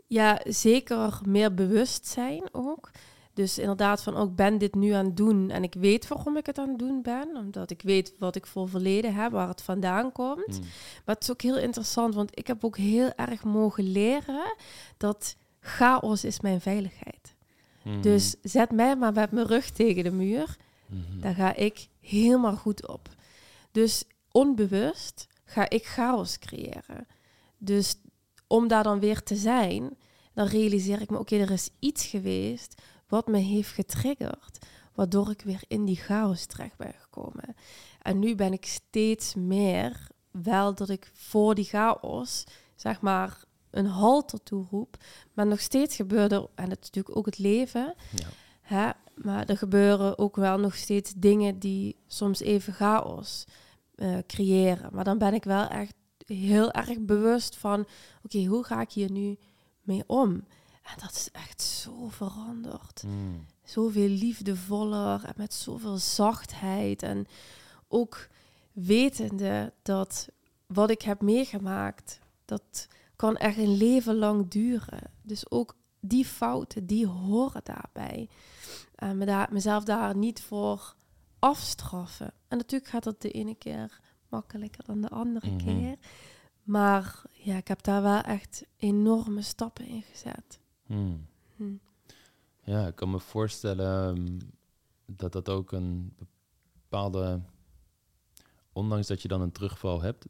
[SPEAKER 2] ja, zeker meer bewustzijn ook. Dus inderdaad van ook ben dit nu aan het doen en ik weet waarom ik het aan het doen ben. Omdat ik weet wat ik voor verleden heb, waar het vandaan komt.
[SPEAKER 1] Hmm.
[SPEAKER 2] Maar het is ook heel interessant, want ik heb ook heel erg mogen leren dat chaos is mijn veiligheid.
[SPEAKER 1] Hmm.
[SPEAKER 2] Dus zet mij maar met mijn rug tegen de muur.
[SPEAKER 1] Mhm.
[SPEAKER 2] Daar ga ik helemaal goed op. Dus onbewust ga ik chaos creëren. Dus om daar dan weer te zijn, dan realiseer ik me, oké, er is iets geweest wat me heeft getriggerd, waardoor ik weer in die chaos terecht ben gekomen. En nu ben ik steeds meer wel dat ik voor die chaos, zeg maar, een halt toe roep. Maar nog steeds gebeurt er, en dat is natuurlijk ook het leven,
[SPEAKER 1] Ja.
[SPEAKER 2] Hè? Maar er gebeuren ook wel nog steeds dingen die soms even chaos eh, creëren. Maar dan ben ik wel echt heel erg bewust van, oké, hoe ga ik hier nu mee om? En dat is echt zo veranderd.
[SPEAKER 1] Mm.
[SPEAKER 2] Zoveel liefdevoller en met zoveel zachtheid. En ook wetende dat wat ik heb meegemaakt, dat kan echt een leven lang duren. Dus ook die fouten, die horen daarbij. En me daar, mezelf daar niet voor afstraffen. En natuurlijk gaat dat de ene keer makkelijker dan de andere
[SPEAKER 1] Mhm.
[SPEAKER 2] keer. Maar ja, ik heb daar wel echt enorme stappen in gezet.
[SPEAKER 1] Mm.
[SPEAKER 2] Hm.
[SPEAKER 1] Ja, ik kan me voorstellen ehm, dat dat ook een bepaalde, ondanks dat je dan een terugval hebt,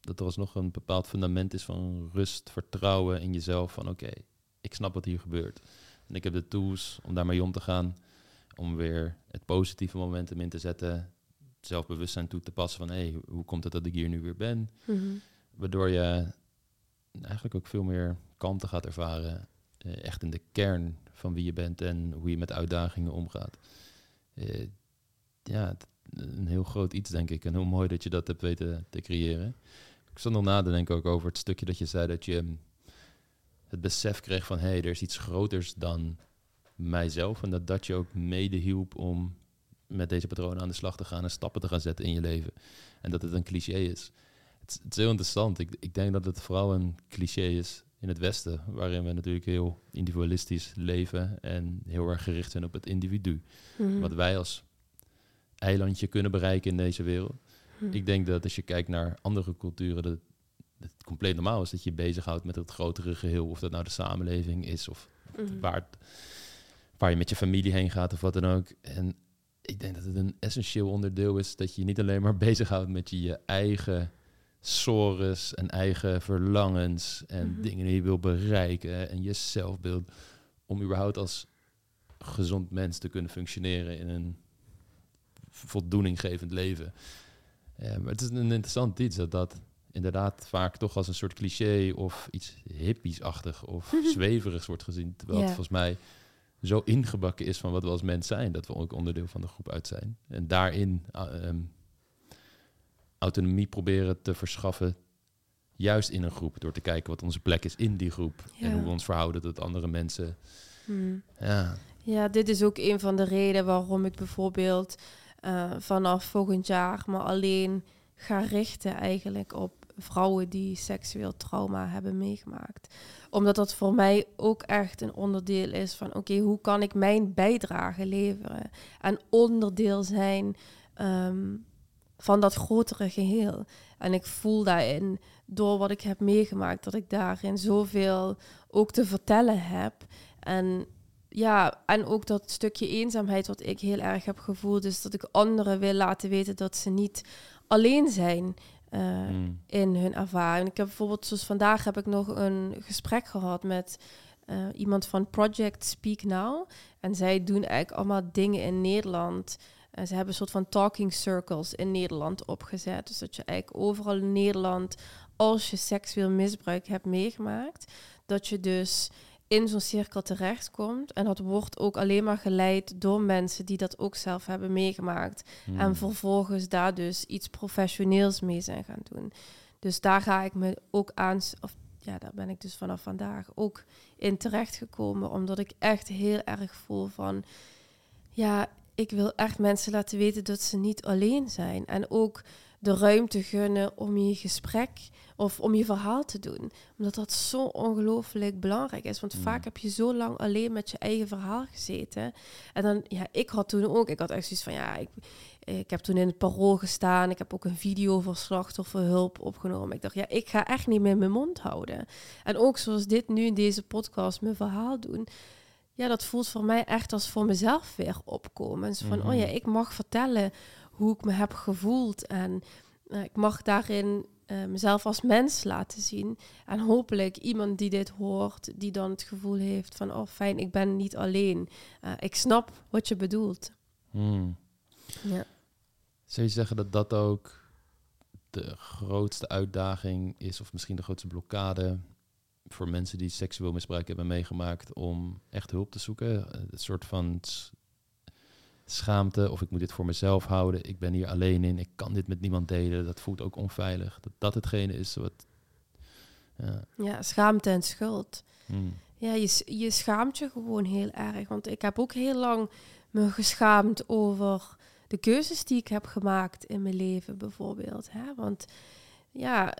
[SPEAKER 1] dat er alsnog een bepaald fundament is van rust, vertrouwen in jezelf. Van oké, ik snap wat hier gebeurt. En ik heb de tools om daarmee om te gaan, om weer het positieve momentum in te zetten, zelfbewustzijn toe te passen van hé, hey, hoe komt het dat ik hier nu weer ben?
[SPEAKER 2] Mhm.
[SPEAKER 1] Waardoor je eigenlijk ook veel meer kalmte gaat ervaren. Eh, echt in de kern van wie je bent en hoe je met uitdagingen omgaat. Eh, ja, een heel groot iets, denk ik. En heel mooi dat je dat hebt weten te creëren. Ik zat nog na te denken ook over het stukje dat je zei dat je mm, het besef kreeg van... hé, hey, er is iets groters dan mijzelf. En dat dat je ook mede hielp om met deze patronen aan de slag te gaan... en stappen te gaan zetten in je leven. En dat het een cliché is. Het, is- het is heel interessant. Ik, ik denk dat het vooral een cliché is in het Westen, waarin we natuurlijk heel individualistisch leven en heel erg gericht zijn op het individu.
[SPEAKER 2] Mhm.
[SPEAKER 1] Wat wij als eilandje kunnen bereiken in deze wereld.
[SPEAKER 2] Mhm.
[SPEAKER 1] Ik denk dat als je kijkt naar andere culturen, dat het compleet normaal is dat je je bezighoudt met het grotere geheel. Of dat nou de samenleving is of
[SPEAKER 2] Mhm.
[SPEAKER 1] waar, waar je met je familie heen gaat of wat dan ook. En ik denk dat het een essentieel onderdeel is dat je je niet alleen maar (laughs) bezighoudt met je, je eigen sores en eigen verlangens en
[SPEAKER 2] Mhm.
[SPEAKER 1] dingen die je wil bereiken en je zelfbeeld. Om überhaupt als gezond mens te kunnen functioneren in een voldoeninggevend leven. Ja, maar het is een interessant iets dat dat inderdaad vaak toch als een soort cliché of iets hippies-achtig of zweverigs wordt gezien. Terwijl het volgens mij zo ingebakken is van wat we als mens zijn, dat we ook onderdeel van de groep uit zijn. En daarin uh, ehm, autonomie proberen te verschaffen, juist in een groep, door te kijken wat onze plek is in die groep en hoe we ons verhouden tot andere mensen.
[SPEAKER 2] Mhm.
[SPEAKER 1] Ja,
[SPEAKER 2] Ja, dit is ook een van de redenen waarom ik bijvoorbeeld eh, vanaf volgend jaar me alleen ga richten eigenlijk op vrouwen die seksueel trauma hebben meegemaakt. Omdat dat voor mij ook echt een onderdeel is van oké, hoe kan ik mijn bijdrage leveren en onderdeel zijn ehm, van dat grotere geheel. En ik voel daarin, door wat ik heb meegemaakt, dat ik daarin zoveel ook te vertellen heb. En ja, en ook dat stukje eenzaamheid wat ik heel erg heb gevoeld, is dat ik anderen wil laten weten dat ze niet alleen zijn eh,
[SPEAKER 1] Mm.
[SPEAKER 2] in hun ervaring. Ik heb bijvoorbeeld, zoals vandaag heb ik nog een gesprek gehad met eh, iemand van Project Speak Now. En zij doen eigenlijk allemaal dingen in Nederland. En ze hebben een soort van talking circles in Nederland opgezet. Dus dat je eigenlijk overal in Nederland, als je seksueel misbruik hebt meegemaakt, dat je dus in zo'n cirkel terechtkomt. En dat wordt ook alleen maar geleid door mensen die dat ook zelf hebben meegemaakt.
[SPEAKER 1] Mm.
[SPEAKER 2] En vervolgens daar dus iets professioneels mee zijn gaan doen. Dus daar ga ik me ook aan, of ja, daar ben ik dus vanaf vandaag ook in terechtgekomen. Omdat ik echt heel erg voel van, ja, ik wil echt mensen laten weten dat ze niet alleen zijn. En ook de ruimte gunnen om je gesprek of om je verhaal te doen. Omdat dat zo ongelooflijk belangrijk is. Want
[SPEAKER 1] Mm.
[SPEAKER 2] vaak heb je zo lang alleen met je eigen verhaal gezeten. En dan, ja, ik had toen ook, ik had echt zoiets van, ja, ik, ik heb toen in het parool gestaan. Ik heb ook een video voor slachtofferhulp opgenomen. Ik dacht, ja, ik ga echt niet meer mijn mond houden. En ook zoals dit nu in deze podcast mijn verhaal doen. Ja, dat voelt voor mij echt als voor mezelf weer opkomen. Dus van,
[SPEAKER 1] Mhm.
[SPEAKER 2] oh ja, ik mag vertellen hoe ik me heb gevoeld. En eh, ik mag daarin eh, mezelf als mens laten zien. En hopelijk iemand die dit hoort, die dan het gevoel heeft van, oh fijn, ik ben niet alleen. Eh, ik snap wat je bedoelt.
[SPEAKER 1] Mm.
[SPEAKER 2] Ja.
[SPEAKER 1] Zou je zeggen dat dat ook de grootste uitdaging is, of misschien de grootste blokkade voor mensen die seksueel misbruik hebben meegemaakt om echt hulp te zoeken? Een soort van schaamte of ik moet dit voor mezelf houden. Ik ben hier alleen in. Ik kan dit met niemand delen. Dat voelt ook onveilig. Dat dat hetgene is wat. Ja.
[SPEAKER 2] Ja, schaamte en schuld.
[SPEAKER 1] Hmm.
[SPEAKER 2] Ja, je, je schaamt je gewoon heel erg. Want ik heb ook heel lang me geschaamd over de keuzes die ik heb gemaakt in mijn leven, bijvoorbeeld. Hè? Want ja,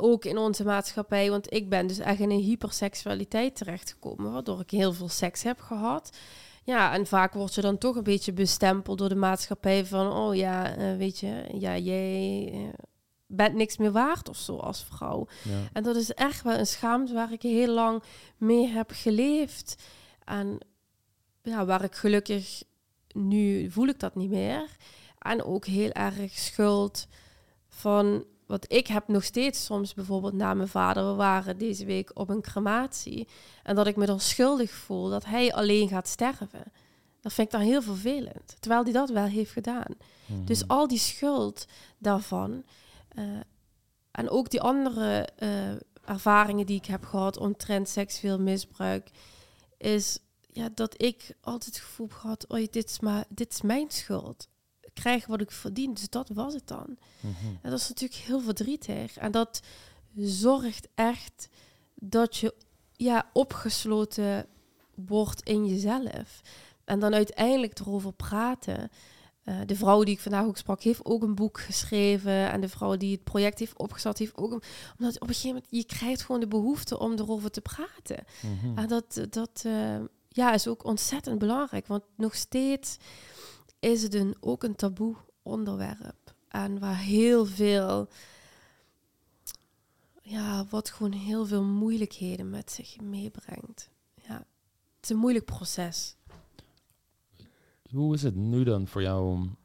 [SPEAKER 2] ook in onze maatschappij, want ik ben dus echt in een hyperseksualiteit terechtgekomen, waardoor ik heel veel seks heb gehad. Ja, en vaak word je dan toch een beetje bestempeld door de maatschappij van, oh ja, eh, weet je, ja, jij eh, bent niks meer waard of zo als vrouw.
[SPEAKER 1] Ja.
[SPEAKER 2] En dat is echt wel een schaamte waar ik heel lang mee heb geleefd. En ja, waar ik gelukkig nu voel ik dat niet meer. En ook heel erg schuld van wat ik heb nog steeds soms bijvoorbeeld na mijn vader. We waren deze week op een crematie. En dat ik me dan schuldig voel dat hij alleen gaat sterven. Dat vind ik dan heel vervelend. Terwijl hij dat wel heeft gedaan.
[SPEAKER 1] Mhm.
[SPEAKER 2] Dus al die schuld daarvan. eh, en ook die andere eh, ervaringen die ik heb gehad omtrent seksueel misbruik. Is ja, dat ik altijd het gevoel heb gehad, oh, dit, is maar, dit is mijn schuld. Krijg wat ik verdien, dus dat was het dan.
[SPEAKER 1] Mhm.
[SPEAKER 2] En dat is natuurlijk heel verdrietig. En dat zorgt echt dat je ja, opgesloten wordt in jezelf. En dan uiteindelijk erover praten. Eh, de vrouw die ik vandaag ook sprak, heeft ook een boek geschreven. En de vrouw die het project heeft opgestart, heeft ook een... Omdat op een gegeven moment, je krijgt gewoon de behoefte om erover te praten.
[SPEAKER 1] Mhm.
[SPEAKER 2] En dat, dat eh, ja, is ook ontzettend belangrijk. Want nog steeds is het een, ook een taboe onderwerp. En waar heel veel, ja, wat gewoon heel veel moeilijkheden met zich meebrengt. Ja, het is een moeilijk proces.
[SPEAKER 1] Hoe is het nu dan voor jou om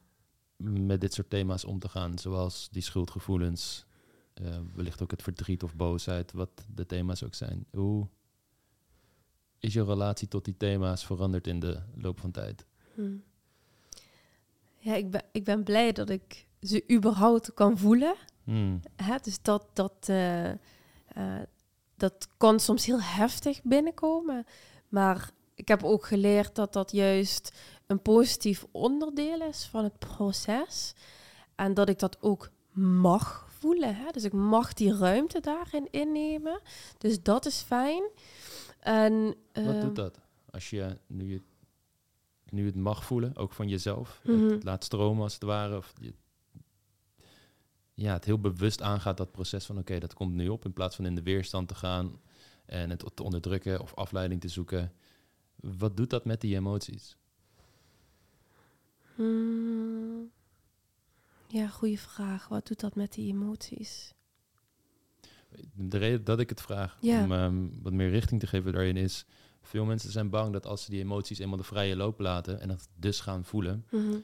[SPEAKER 1] met dit soort thema's om te gaan? Zoals die schuldgevoelens, eh, wellicht ook het verdriet of boosheid, wat de thema's ook zijn. Hoe is je relatie tot die thema's veranderd in de loop van tijd?
[SPEAKER 2] Hm. Ja, ik ben, ik ben blij dat ik ze überhaupt kan voelen.
[SPEAKER 1] Hmm.
[SPEAKER 2] Hè, dus dat, dat, eh, eh, dat kan soms heel heftig binnenkomen. Maar ik heb ook geleerd dat dat juist een positief onderdeel is van het proces. En dat ik dat ook mag voelen. Hè? Dus ik mag die ruimte daarin innemen. Dus dat is fijn. En,
[SPEAKER 1] Wat
[SPEAKER 2] ehm,
[SPEAKER 1] doet dat? Als je nu, je nu het mag voelen, ook van jezelf,
[SPEAKER 2] Mhm.
[SPEAKER 1] het laat stromen als het ware, of je, ja, het heel bewust aangaat, dat proces van oké, dat komt nu op, in plaats van in de weerstand te gaan en het te onderdrukken of afleiding te zoeken. Wat doet dat met die emoties?
[SPEAKER 2] Hmm. Ja, goede vraag. Wat doet dat met die emoties?
[SPEAKER 1] De reden dat ik het vraag,
[SPEAKER 2] Ja.
[SPEAKER 1] om ehm, wat meer richting te geven daarin is, veel mensen zijn bang dat als ze die emoties eenmaal de vrije loop laten en dat dus gaan voelen,
[SPEAKER 2] Mhm.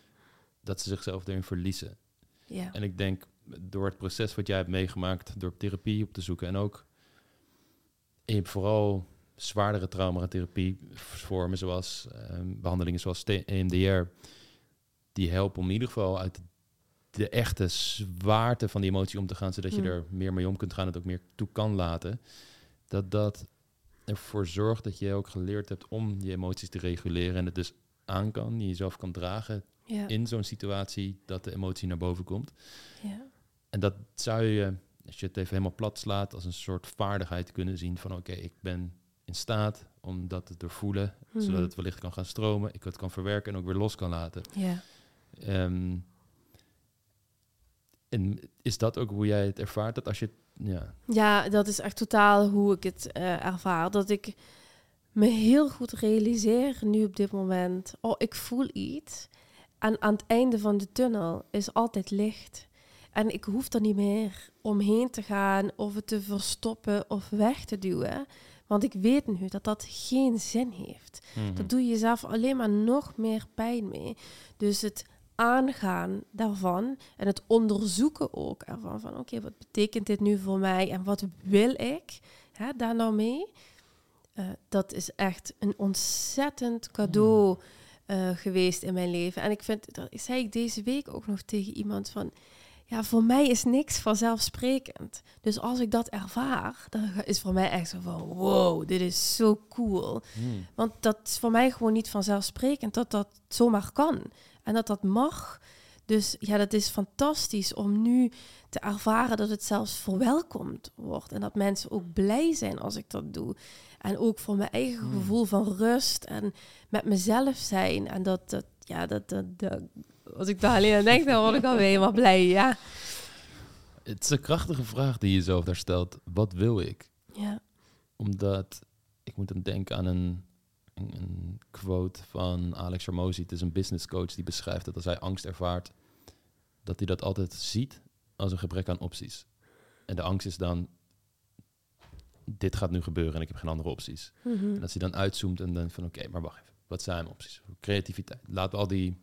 [SPEAKER 1] dat ze zichzelf erin verliezen.
[SPEAKER 2] Ja.
[SPEAKER 1] En ik denk door het proces wat jij hebt meegemaakt, door therapie op te zoeken en ook in vooral zwaardere traumatherapie vormen zoals ehm, behandelingen zoals EMDR, die helpen om in ieder geval uit de echte zwaarte van die emotie om te gaan, zodat je
[SPEAKER 2] Hmm.
[SPEAKER 1] er meer mee om kunt gaan en het ook meer toe kan laten. Dat dat ervoor zorgt dat je ook geleerd hebt om die emoties te reguleren en het dus aan kan, je jezelf kan dragen
[SPEAKER 2] Ja.
[SPEAKER 1] in zo'n situatie dat de emotie naar boven komt.
[SPEAKER 2] ja.
[SPEAKER 1] En dat zou je, als je het even helemaal plat slaat, als een soort vaardigheid kunnen zien van oké, ik ben in staat om dat te doorvoelen,
[SPEAKER 2] Mhm.
[SPEAKER 1] zodat het wellicht kan gaan stromen, ik het kan verwerken en ook weer los kan laten.
[SPEAKER 2] Ja.
[SPEAKER 1] Ehm, en is dat ook hoe jij het ervaart? Dat als je, ja,
[SPEAKER 2] Ja, dat is echt totaal hoe ik het eh, ervaar. Dat ik me heel goed realiseer nu op dit moment. Oh, ik voel iets. En aan het einde van de tunnel is altijd licht. En ik hoef er niet meer omheen te gaan of het te verstoppen of weg te duwen. Want ik weet nu dat dat geen zin heeft.
[SPEAKER 1] Mhm.
[SPEAKER 2] Dat doe je jezelf alleen maar nog meer pijn mee. Dus het aangaan daarvan en het onderzoeken ook ervan. Van oké, wat betekent dit nu voor mij en wat wil ik hè, daar nou mee? Eh, dat is echt een ontzettend cadeau eh, geweest in mijn leven. En ik vind, dat zei ik deze week ook nog tegen iemand van... Ja, voor mij is niks vanzelfsprekend. Dus als ik dat ervaar, dan is voor mij echt zo van... Wow, dit is zo cool.
[SPEAKER 1] Hmm.
[SPEAKER 2] Want dat is voor mij gewoon niet vanzelfsprekend dat dat zomaar kan. En dat dat mag. Dus ja, dat is fantastisch om nu te ervaren dat het zelfs verwelkomd wordt. En dat mensen ook blij zijn als ik dat doe. En ook voor mijn eigen
[SPEAKER 1] Hmm.
[SPEAKER 2] gevoel van rust en met mezelf zijn. En dat, dat ja, dat, dat, dat- als ik daar alleen aan denk, dan word ik alweer (laughs) helemaal blij. Ja.
[SPEAKER 1] Het is een krachtige vraag die je jezelf daar stelt. Wat wil ik?
[SPEAKER 2] Ja.
[SPEAKER 1] Omdat ik moet dan denken aan een, een, quote van Alex Hermosi. Het is een business coach die beschrijft dat als hij angst ervaart, dat hij dat altijd ziet als een gebrek aan opties. En de angst is dan, dit gaat nu gebeuren en ik heb geen andere opties.
[SPEAKER 2] Mhm.
[SPEAKER 1] En als hij dan uitzoomt en dan van oké, maar wacht even. Wat zijn mijn opties? Creativiteit. Laten we al die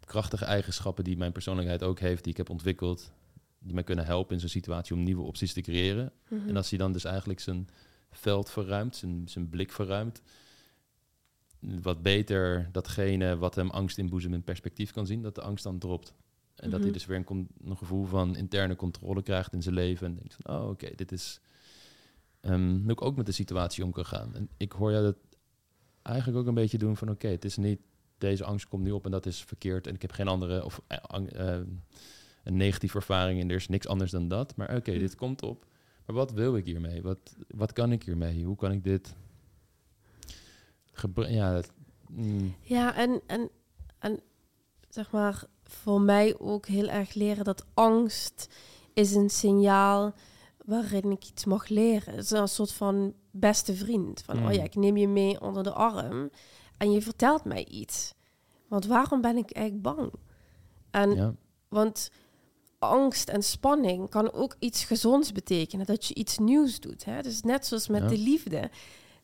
[SPEAKER 1] krachtige eigenschappen die mijn persoonlijkheid ook heeft, die ik heb ontwikkeld, die mij kunnen helpen in zo'n situatie om nieuwe opties te creëren.
[SPEAKER 2] Mhm.
[SPEAKER 1] En als hij dan dus eigenlijk zijn veld verruimt, zijn, zijn blik verruimt, wat beter datgene wat hem angst inboezemt in perspectief kan zien, dat de angst dan dropt. En dat hij
[SPEAKER 2] Mhm.
[SPEAKER 1] dus weer een, gevoel van interne controle krijgt in zijn leven. En denkt van, oh oké, dit is... ehm hoe ik ook met de situatie om kan gaan. En ik hoor jou dat eigenlijk ook een beetje doen van, oké, het is niet... Deze angst komt nu op en dat is verkeerd. En ik heb geen andere... Of eh, eh, een negatieve ervaring en er is niks anders dan dat. Maar oké,
[SPEAKER 2] Mhm.
[SPEAKER 1] dit komt op. Maar wat wil ik hiermee? Wat, wat kan ik hiermee? Hoe kan ik dit... ja, mm,
[SPEAKER 2] Ja, en, en, en zeg maar voor mij ook heel erg leren dat angst is een signaal waarin ik iets mag leren. Het is een soort van beste vriend. Van,
[SPEAKER 1] Mm.
[SPEAKER 2] oh ja, ik neem je mee onder de arm en je vertelt mij iets. Want waarom ben ik eigenlijk bang? En
[SPEAKER 1] ja.
[SPEAKER 2] want angst en spanning kan ook iets gezonds betekenen. Dat je iets nieuws doet. Hè? Dus net zoals met
[SPEAKER 1] Ja.
[SPEAKER 2] de liefde.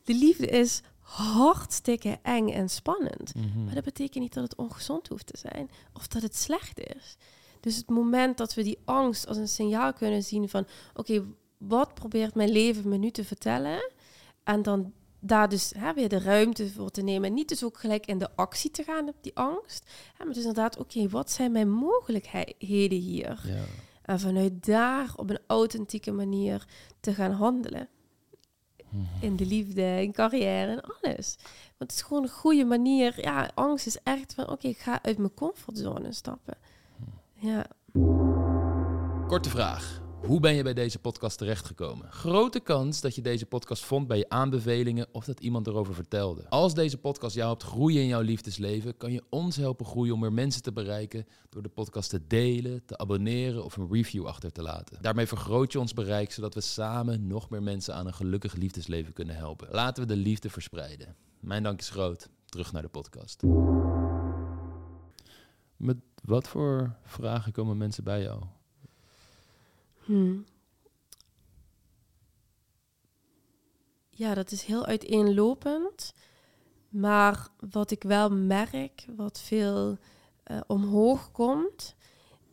[SPEAKER 2] De liefde is hartstikke eng en spannend.
[SPEAKER 1] Mhm.
[SPEAKER 2] Maar dat betekent niet dat het ongezond hoeft te zijn. Of dat het slecht is. Dus het moment dat we die angst als een signaal kunnen zien van... Oké, wat probeert mijn leven me nu te vertellen? En dan daar dus hè, weer de ruimte voor te nemen. En niet dus ook gelijk in de actie te gaan op die angst. Hè, maar dus inderdaad, oké, wat zijn mijn mogelijkheden hier?
[SPEAKER 1] ja.
[SPEAKER 2] En vanuit daar op een authentieke manier te gaan handelen.
[SPEAKER 1] Mhm.
[SPEAKER 2] In de liefde, in carrière, en alles. Want het is gewoon een goede manier. Ja, angst is echt van, oké, ik ga uit mijn comfortzone stappen. Ja,
[SPEAKER 1] Korte vraag. Hoe ben je bij deze podcast terechtgekomen? Grote kans dat je deze podcast vond bij je aanbevelingen of dat iemand erover vertelde. Als deze podcast jou helpt groeien in jouw liefdesleven, kan je ons helpen groeien om meer mensen te bereiken door de podcast te delen, te abonneren of een review achter te laten. Daarmee vergroot je ons bereik zodat we samen nog meer mensen aan een gelukkig liefdesleven kunnen helpen. Laten we de liefde verspreiden. Mijn dank is groot. Terug naar de podcast. Met wat voor vragen komen mensen bij jou?
[SPEAKER 2] Hmm. Ja, dat is heel uiteenlopend. Maar wat ik wel merk, wat veel eh, omhoog komt,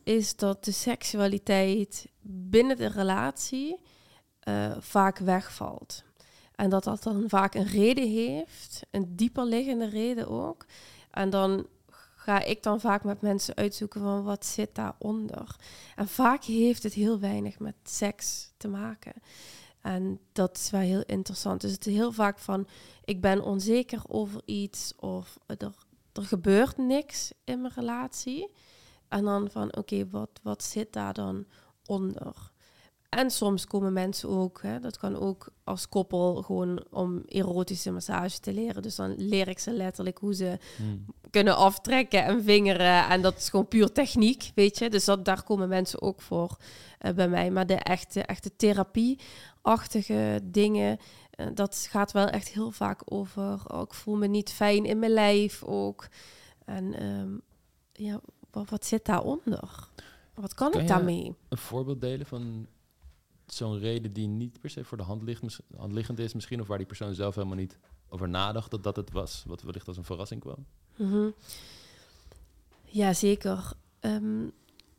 [SPEAKER 2] is dat de seksualiteit binnen de relatie eh, vaak wegvalt. En dat dat dan vaak een reden heeft, een dieper liggende reden ook. En dan ga ik dan vaak met mensen uitzoeken van wat zit daaronder. En vaak heeft het heel weinig met seks te maken. En dat is wel heel interessant. Dus het is heel vaak van, ik ben onzeker over iets of er, er gebeurt niks in mijn relatie. En dan van, oké, wat, wat zit daar dan onder? En soms komen mensen ook, hè, dat kan ook als koppel gewoon om erotische massage te leren. Dus dan leer ik ze letterlijk hoe ze
[SPEAKER 1] Hmm.
[SPEAKER 2] kunnen aftrekken en vingeren. En dat is gewoon puur techniek, weet je. Dus dat, daar komen mensen ook voor eh, bij mij. Maar de echte, echte therapie-achtige dingen, eh, dat gaat wel echt heel vaak over... Oh, ik voel me niet fijn in mijn lijf ook. En ehm, ja, wat, wat zit daaronder? Wat kan,
[SPEAKER 1] Kan
[SPEAKER 2] ik daarmee?
[SPEAKER 1] een voorbeeld delen van zo'n reden die niet per se voor de hand, ligt, mis- hand liggend is misschien, of waar die persoon zelf helemaal niet over nadacht dat dat het was, wat wellicht als een verrassing kwam?
[SPEAKER 2] Mhm. Ja, zeker. Ehm,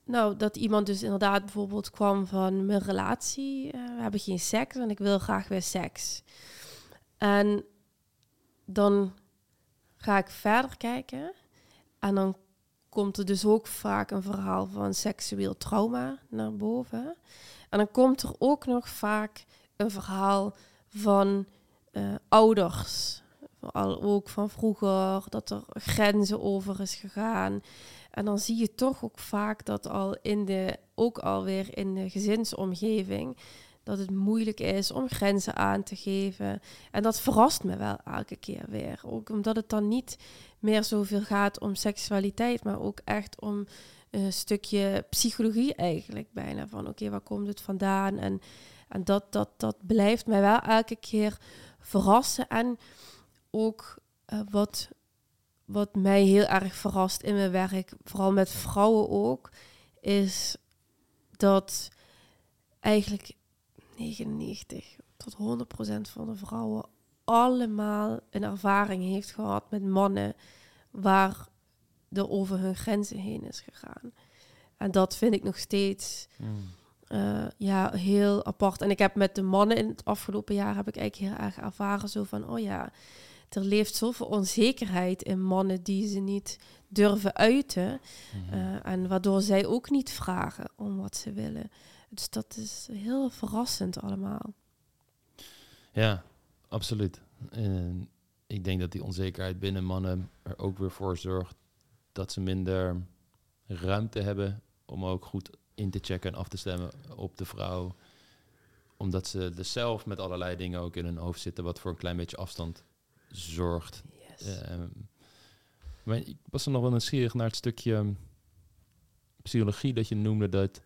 [SPEAKER 2] nou, dat iemand dus inderdaad bijvoorbeeld kwam van mijn relatie. eh, we hebben geen seks en ik wil graag weer seks. En dan ga ik verder kijken. En dan komt er dus ook vaak een verhaal van seksueel trauma naar boven. En dan komt er ook nog vaak een verhaal van eh, ouders Al ook van vroeger, dat er grenzen over is gegaan. En dan zie je toch ook vaak dat al in de, ook alweer in de gezinsomgeving, dat het moeilijk is om grenzen aan te geven. En dat verrast me wel elke keer weer. Ook omdat het dan niet meer zoveel gaat om seksualiteit, maar ook echt om een stukje psychologie eigenlijk bijna. Van oké, waar komt het vandaan? En, en dat, dat, dat blijft mij wel elke keer verrassen. En ook uh, wat, wat mij heel erg verrast in mijn werk, vooral met vrouwen ook, is dat eigenlijk 99 tot 100 procent van de vrouwen allemaal een ervaring heeft gehad met mannen waar er over hun grenzen heen is gegaan. En dat vind ik nog steeds mm. uh, ja, heel apart. En ik heb met de mannen in het afgelopen jaar heb ik eigenlijk heel erg ervaren zo van, oh ja, er leeft zoveel onzekerheid in mannen die ze niet durven uiten. Mhm. Eh, en waardoor zij ook niet vragen om wat ze willen. Dus dat is heel verrassend allemaal.
[SPEAKER 1] Ja, absoluut. En ik denk dat die onzekerheid binnen mannen er ook weer voor zorgt dat ze minder ruimte hebben om ook goed in te checken en af te stemmen op de vrouw. Omdat ze er zelf met allerlei dingen ook in hun hoofd zitten, wat voor een klein beetje afstand zorgt. Ehm, maar ik was er nog wel nieuwsgierig naar het stukje psychologie dat je noemde dat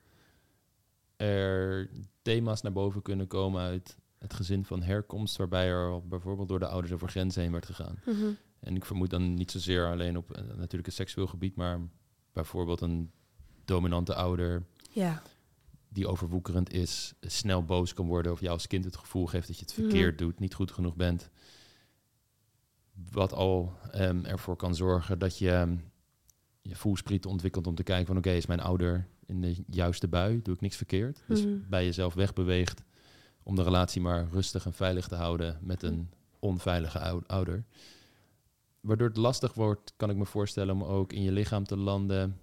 [SPEAKER 1] er thema's naar boven kunnen komen uit het gezin van herkomst, waarbij er bijvoorbeeld door de ouders over grenzen heen werd gegaan. Mhm. En ik vermoed dan niet zozeer alleen op uh, natuurlijk het seksueel gebied, maar bijvoorbeeld een dominante ouder
[SPEAKER 2] ja.
[SPEAKER 1] die overwoekerend is, snel boos kan worden of jou als kind het gevoel geeft dat je het verkeerd mhm. doet, niet goed genoeg bent. Wat al um, ervoor kan zorgen dat je um, je voelspriet ontwikkelt om te kijken van oké, is mijn ouder in de juiste bui, doe ik niks verkeerd. Dus mhm. bij jezelf wegbeweegt om de relatie maar rustig en veilig te houden met een onveilige ouder. Waardoor het lastig wordt, kan ik me voorstellen, om ook in je lichaam te landen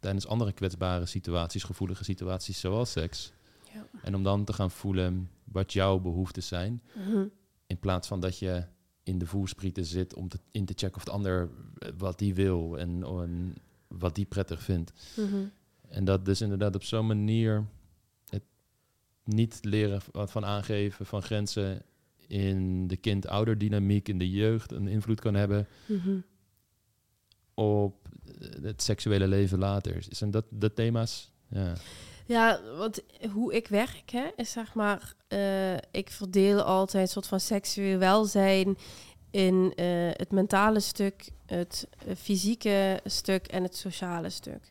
[SPEAKER 1] tijdens andere kwetsbare situaties, gevoelige situaties zoals seks. Ja. En om dan te gaan voelen wat jouw behoeften zijn. Mhm. In plaats van dat je in de voelsprieten zit om te, in te checken of de ander eh, wat die wil en, en wat die prettig vindt. Mhm. En dat dus inderdaad op zo'n manier niet leren van aangeven van grenzen in de kind-ouderdynamiek in de jeugd een invloed kan hebben mhm. op het seksuele leven later. Zijn dat de thema's? Ja.
[SPEAKER 2] Ja, want hoe ik werk, hè, is zeg maar, uh, ik verdeel altijd een soort van seksueel welzijn in uh, het mentale stuk, het uh, fysieke stuk en het sociale stuk.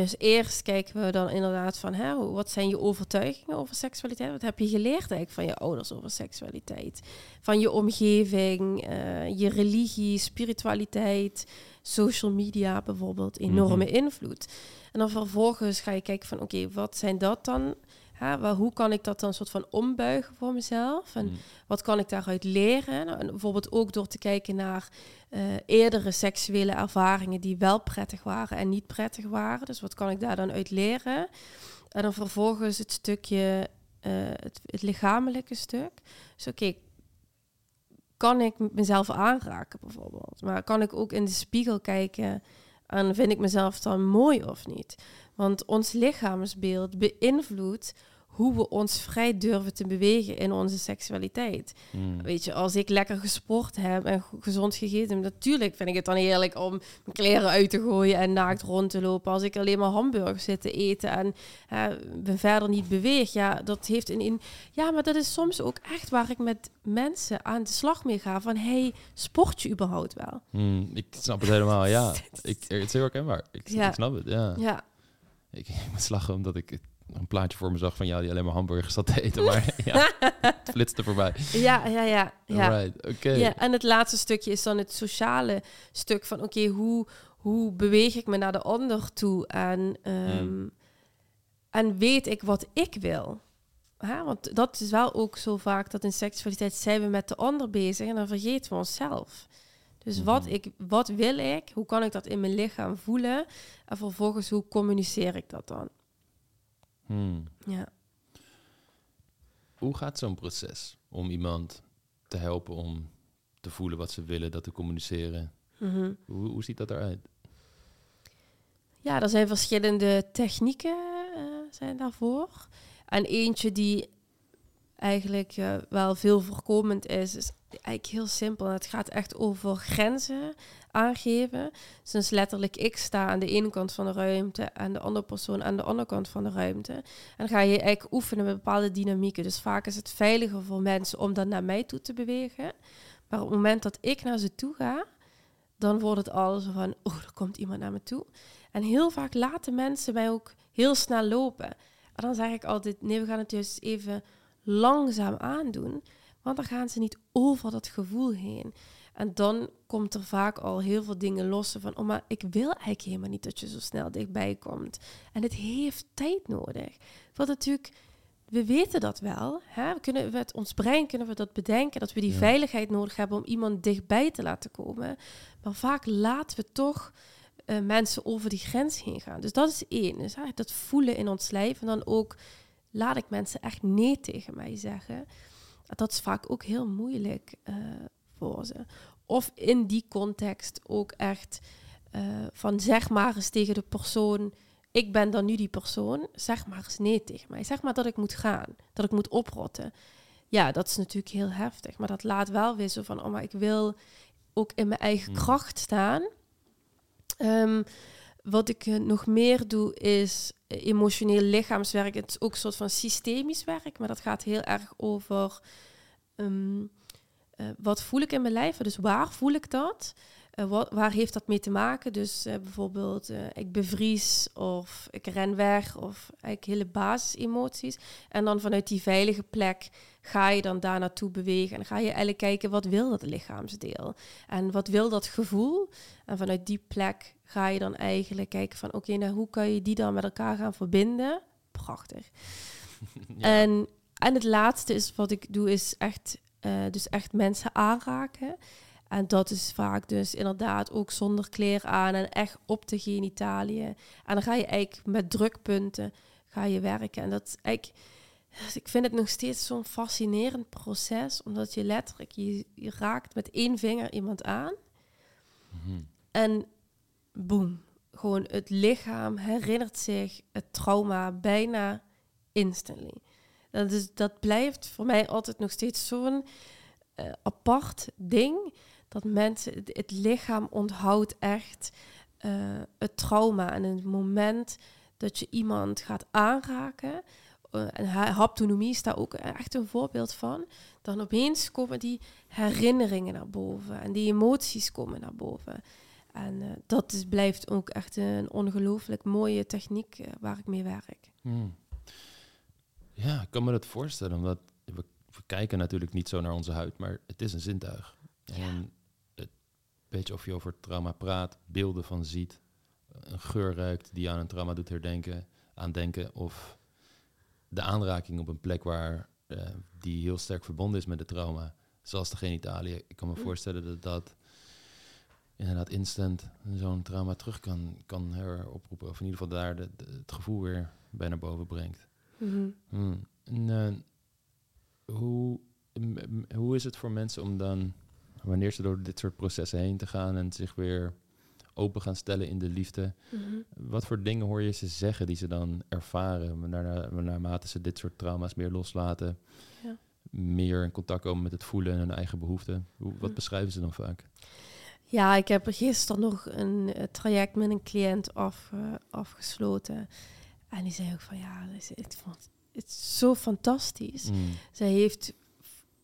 [SPEAKER 2] Dus eerst kijken we dan inderdaad van, hè, wat zijn je overtuigingen over seksualiteit? Wat heb je geleerd eigenlijk van je ouders over seksualiteit? Van je omgeving, uh, je religie, spiritualiteit, social media bijvoorbeeld, enorme mhm. invloed. En dan vervolgens ga je kijken van, oké, wat zijn dat dan? Hoe kan ik dat dan soort van ombuigen voor mezelf? En mhm. wat kan ik daaruit leren? Nou, en bijvoorbeeld ook door te kijken naar uh, eerdere seksuele ervaringen die wel prettig waren en niet prettig waren. Dus wat kan ik daar dan uit leren? En dan vervolgens het stukje, uh, het, het, lichamelijke stuk. Dus oké, kan ik mezelf aanraken bijvoorbeeld? Maar kan ik ook in de spiegel kijken en vind ik mezelf dan mooi of niet? Want ons lichaamsbeeld beïnvloedt hoe we ons vrij durven te bewegen in onze seksualiteit. Hmm. Weet je, als ik lekker gesport heb en gezond gegeten, natuurlijk vind ik het dan heerlijk om mijn kleren uit te gooien en naakt rond te lopen. Als ik alleen maar hamburgers zit te eten en uh, ben verder niet beweeg, ja, dat heeft een in. Ja, maar dat is soms ook echt waar ik met mensen aan de slag mee ga. Van hey, sport je überhaupt wel?
[SPEAKER 1] Hmm, ik snap het helemaal, ja. (laughs) ik, het is heel herkenbaar. Ik, ik snap het, ja.
[SPEAKER 2] ja.
[SPEAKER 1] Ik, ik moet lachen omdat ik een plaatje voor me zag van jou die alleen maar hamburgers zat te eten. Maar (laughs) ja, het flitste voorbij.
[SPEAKER 2] Ja, ja, ja. ja.
[SPEAKER 1] Right, oké.
[SPEAKER 2] Ja, en het laatste stukje is dan het sociale stuk van... oké, hoe, hoe beweeg ik me naar de ander toe? En, um, en weet ik wat ik wil? Ha, want dat is wel ook zo vaak dat in seksualiteit zijn we met de ander bezig... en dan vergeten we onszelf. Dus wat, mhm. ik, wat wil ik? Hoe kan ik dat in mijn lichaam voelen? En vervolgens, hoe communiceer ik dat dan?
[SPEAKER 1] Hmm.
[SPEAKER 2] Ja.
[SPEAKER 1] Hoe gaat zo'n proces om iemand te helpen om te voelen wat ze willen, dat te communiceren.
[SPEAKER 2] Mhm.
[SPEAKER 1] Hoe, hoe ziet dat eruit?
[SPEAKER 2] Ja, er zijn verschillende technieken uh, zijn daarvoor. En eentje die eigenlijk uh, wel veel voorkomend is, is eigenlijk heel simpel. Het gaat echt over grenzen aangeven. Dus letterlijk ik sta aan de ene kant van de ruimte en de andere persoon aan de andere kant van de ruimte. En dan ga je eigenlijk oefenen met bepaalde dynamieken. Dus vaak is het veiliger voor mensen om dan naar mij toe te bewegen. Maar op het moment dat ik naar ze toe ga, dan wordt het al zo van, oh, er komt iemand naar me toe. En heel vaak laten mensen mij ook heel snel lopen. En dan zeg ik altijd, nee, we gaan het juist even langzaam aandoen. Want dan gaan ze niet over dat gevoel heen. En dan komt er vaak al heel veel dingen los van, oh, maar ik wil eigenlijk helemaal niet dat je zo snel dichtbij komt. En het heeft tijd nodig. Want natuurlijk, we weten dat wel. Hè? We kunnen, met ons brein kunnen we dat bedenken, dat we die veiligheid nodig hebben om iemand dichtbij te laten komen. Maar vaak laten we toch uh, mensen over die grens heen gaan. Dus dat is één. Dus dat voelen in ons lijf. En dan ook laat ik mensen echt nee tegen mij zeggen. Dat is vaak ook heel moeilijk uh, Of in die context ook echt uh, van zeg maar eens tegen de persoon. Ik ben dan nu die persoon. Zeg maar eens nee tegen mij. Zeg maar dat ik moet gaan. Dat ik moet oprotten. Ja, dat is natuurlijk heel heftig. Maar dat laat wel weer zo van, oh maar ik wil ook in mijn eigen
[SPEAKER 1] Hmm.
[SPEAKER 2] kracht staan. Ehm, wat ik eh, nog meer doe is eh, emotioneel lichaamswerk. Het is ook een soort van systemisch werk, maar dat gaat heel erg over ehm, eh, wat voel ik in mijn lijf. Dus waar voel ik dat? Eh, wat, waar heeft dat mee te maken? Dus eh, bijvoorbeeld ik bevries of ik ren weg of eigenlijk hele basisemoties. En dan vanuit die veilige plek ga je dan daar naartoe bewegen. En ga je eigenlijk kijken wat wil dat lichaamsdeel? En wat wil dat gevoel? En vanuit die plek ga je dan eigenlijk kijken van oké, nou hoe kan je die dan met elkaar gaan verbinden? Prachtig. (laughs)
[SPEAKER 1] Ja.
[SPEAKER 2] En, en het laatste is wat ik doe, is echt, eh, dus echt mensen aanraken. En dat is vaak dus inderdaad ook zonder kleren aan en echt op de genitaliën. En dan ga je eigenlijk met drukpunten ga je werken. En dat is eigenlijk, dus ik vind het nog steeds zo'n fascinerend proces, omdat je letterlijk, je, je raakt met één vinger iemand aan.
[SPEAKER 1] Mhm.
[SPEAKER 2] En boem, gewoon het lichaam herinnert zich het trauma bijna instantly. Dat, is, dat blijft voor mij altijd nog steeds zo'n eh, apart ding. Dat mensen, het, lichaam onthoudt echt eh, het trauma. En het moment dat je iemand gaat aanraken, eh, en ha- haptonomie is daar ook echt een voorbeeld van, dan opeens komen die herinneringen naar boven en die emoties komen naar boven. En dat is, blijft ook echt een ongelooflijk mooie techniek waar ik mee werk.
[SPEAKER 1] Hmm. Ja, ik kan me dat voorstellen, omdat we, we kijken natuurlijk niet zo naar onze huid, maar het is een zintuig. En het beetje of je over trauma praat, beelden van ziet, een geur ruikt die aan een trauma doet herdenken, aan denken, of de aanraking op een plek waar eh, die heel sterk verbonden is met het trauma, zoals de genitalie. Ik kan me
[SPEAKER 2] Mm.
[SPEAKER 1] voorstellen dat dat inderdaad instant zo'n trauma terug kan, kan heroproepen, of in ieder geval daar de, de- het gevoel weer bij naar boven brengt.
[SPEAKER 2] Mhm.
[SPEAKER 1] Hmm. En, eh, hoe, hoe is het voor mensen om dan, wanneer ze door dit soort processen heen te gaan en zich weer open gaan stellen in de liefde,
[SPEAKER 2] Mhm.
[SPEAKER 1] wat voor dingen hoor je ze zeggen die ze dan ervaren, naarmate ze dit soort trauma's meer loslaten,
[SPEAKER 2] Ja.
[SPEAKER 1] meer in contact komen met het voelen en hun eigen behoeften? Hoe, wat
[SPEAKER 2] Hm.
[SPEAKER 1] beschrijven ze dan vaak?
[SPEAKER 2] Ja, ik heb gisteren nog een eh, traject met een cliënt af, eh, afgesloten. En die zei ook van ja, het het is zo fantastisch.
[SPEAKER 1] Hmm.
[SPEAKER 2] Zij heeft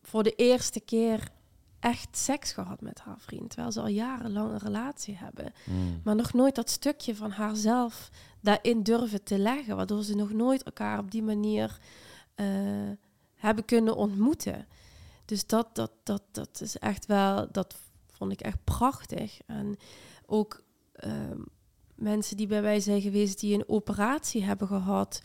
[SPEAKER 2] voor de eerste keer echt seks gehad met haar vriend. Terwijl ze al jarenlang een relatie hebben.
[SPEAKER 1] Hmm.
[SPEAKER 2] Maar nog nooit dat stukje van haarzelf daarin durven te leggen. Waardoor ze nog nooit elkaar op die manier eh, hebben kunnen ontmoeten. Dus dat, dat, dat, dat is echt wel, dat vond ik echt prachtig. En ook ehm, mensen die bij mij zijn geweest die een operatie hebben gehad.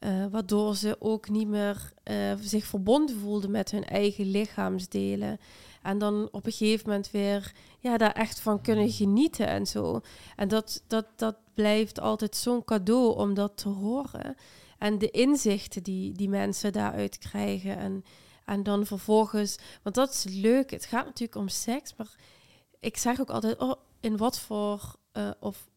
[SPEAKER 2] eh, waardoor ze ook niet meer eh, zich verbonden voelden met hun eigen lichaamsdelen. En dan op een gegeven moment weer ja, daar echt van kunnen genieten en zo. En dat, dat, dat blijft altijd zo'n cadeau om dat te horen. En de inzichten die, die mensen daaruit krijgen. En, En dan vervolgens, want dat is leuk. Het gaat natuurlijk om seks, maar ik zeg ook altijd, oh, in wat voor uh, of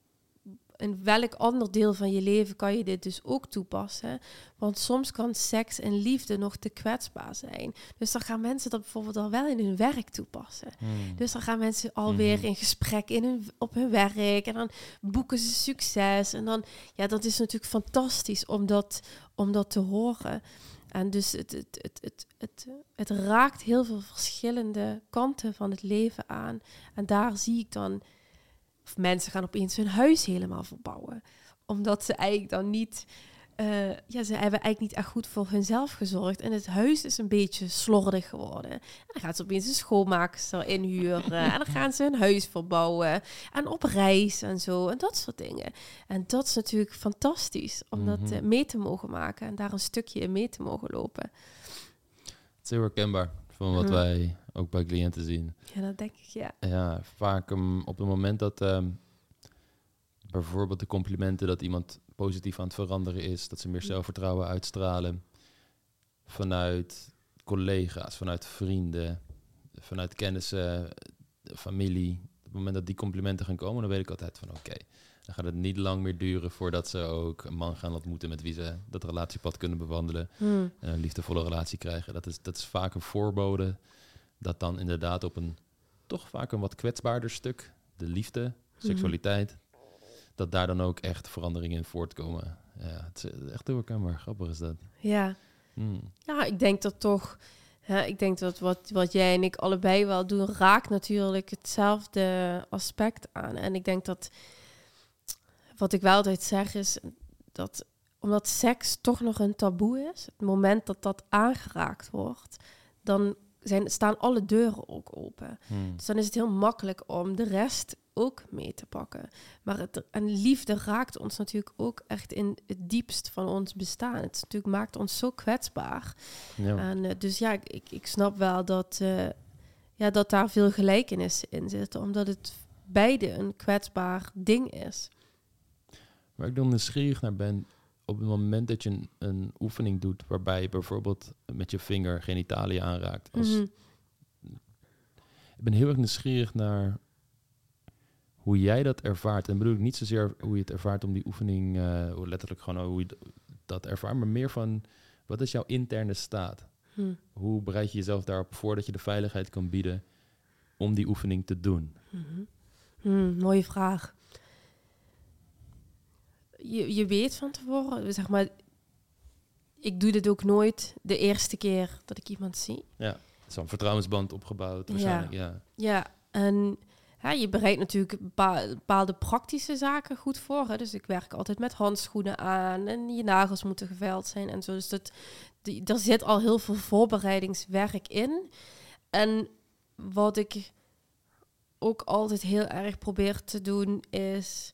[SPEAKER 2] in welk ander deel van je leven kan je dit dus ook toepassen? Want soms kan seks en liefde nog te kwetsbaar zijn. Dus dan gaan mensen dat bijvoorbeeld al wel in hun werk toepassen. Hmm. Dus dan gaan mensen alweer mm. in gesprek in hun, op hun werk en dan boeken ze succes. En dan, ja, dat is natuurlijk fantastisch om dat, om dat te horen. En dus het, het, het, het, het, het raakt heel veel verschillende kanten van het leven aan. En daar zie ik dan of mensen gaan opeens hun huis helemaal verbouwen. Omdat ze eigenlijk dan niet... Uh, ja, ze hebben eigenlijk niet echt goed voor hunzelf gezorgd. En het huis is een beetje slordig geworden. En dan gaan ze opeens een schoonmaakster inhuren. (laughs) en dan gaan ze hun huis verbouwen. En op reis en zo. En dat soort dingen. En dat is natuurlijk fantastisch om dat mhm. eh, mee te mogen maken. En daar een stukje in mee te mogen lopen.
[SPEAKER 1] Het is heel herkenbaar van wat mhm. wij ook bij cliënten zien.
[SPEAKER 2] Ja, dat denk ik, ja.
[SPEAKER 1] Ja, vaak um, op het moment dat um, bijvoorbeeld de complimenten dat iemand positief aan het veranderen is, dat ze meer mm. zelfvertrouwen uitstralen vanuit collega's, vanuit vrienden, vanuit kennissen, familie. Op het moment dat die complimenten gaan komen, dan weet ik altijd van oké, dan gaat het niet lang meer duren voordat ze ook een man gaan ontmoeten met wie ze dat relatiepad kunnen bewandelen mm. en een liefdevolle relatie krijgen. Dat is, dat is vaak een voorbode dat dan inderdaad op een toch vaak een wat kwetsbaarder stuk, de liefde, seksualiteit, dat daar dan ook echt veranderingen in voortkomen. Ja, het is echt heel herkenbaar. Grappig is dat.
[SPEAKER 2] Ja. Hmm. Ja, ik denk dat toch. ik denk dat wat, wat jij en ik allebei wel doen, raakt natuurlijk hetzelfde aspect aan. En ik denk dat wat ik wel altijd zeg is dat omdat seks toch nog een taboe is, het moment dat dat aangeraakt wordt, dan zijn, staan alle deuren ook open. Hmm. Dus dan is het heel makkelijk om de rest ook mee te pakken. Maar het, en liefde raakt ons natuurlijk ook echt in het diepst van ons bestaan. Het natuurlijk maakt ons zo kwetsbaar. Ja. En, uh, dus ja, ik, ik snap wel dat, uh, ja, dat daar veel gelijkenissen in zitten, omdat het beide een kwetsbaar ding is.
[SPEAKER 1] Waar ik dan nieuwsgierig naar ben, op het moment dat je een, een, oefening doet waarbij je bijvoorbeeld met je vinger genitaliën aanraakt. Als, mhm. Ik ben heel erg nieuwsgierig naar hoe jij dat ervaart. En bedoel ik niet zozeer hoe je het ervaart om die oefening, uh, letterlijk gewoon hoe je dat ervaart, maar meer van wat is jouw interne staat? Hm. Hoe bereid je jezelf daarop voor dat je de veiligheid kan bieden om die oefening te doen?
[SPEAKER 2] Mhm. Hm, mooie vraag je, je weet van tevoren, zeg maar, ik doe dit ook nooit de eerste keer dat ik iemand zie.
[SPEAKER 1] Ja, zo'n vertrouwensband opgebouwd waarschijnlijk, ja.
[SPEAKER 2] Ja, ja en ja, je bereidt natuurlijk bepaalde praktische zaken goed voor. Hè. Dus ik werk altijd met handschoenen aan en je nagels moeten geveild zijn en zo. Dus dat, die, er zit al heel veel voorbereidingswerk in. En wat ik ook altijd heel erg probeer te doen is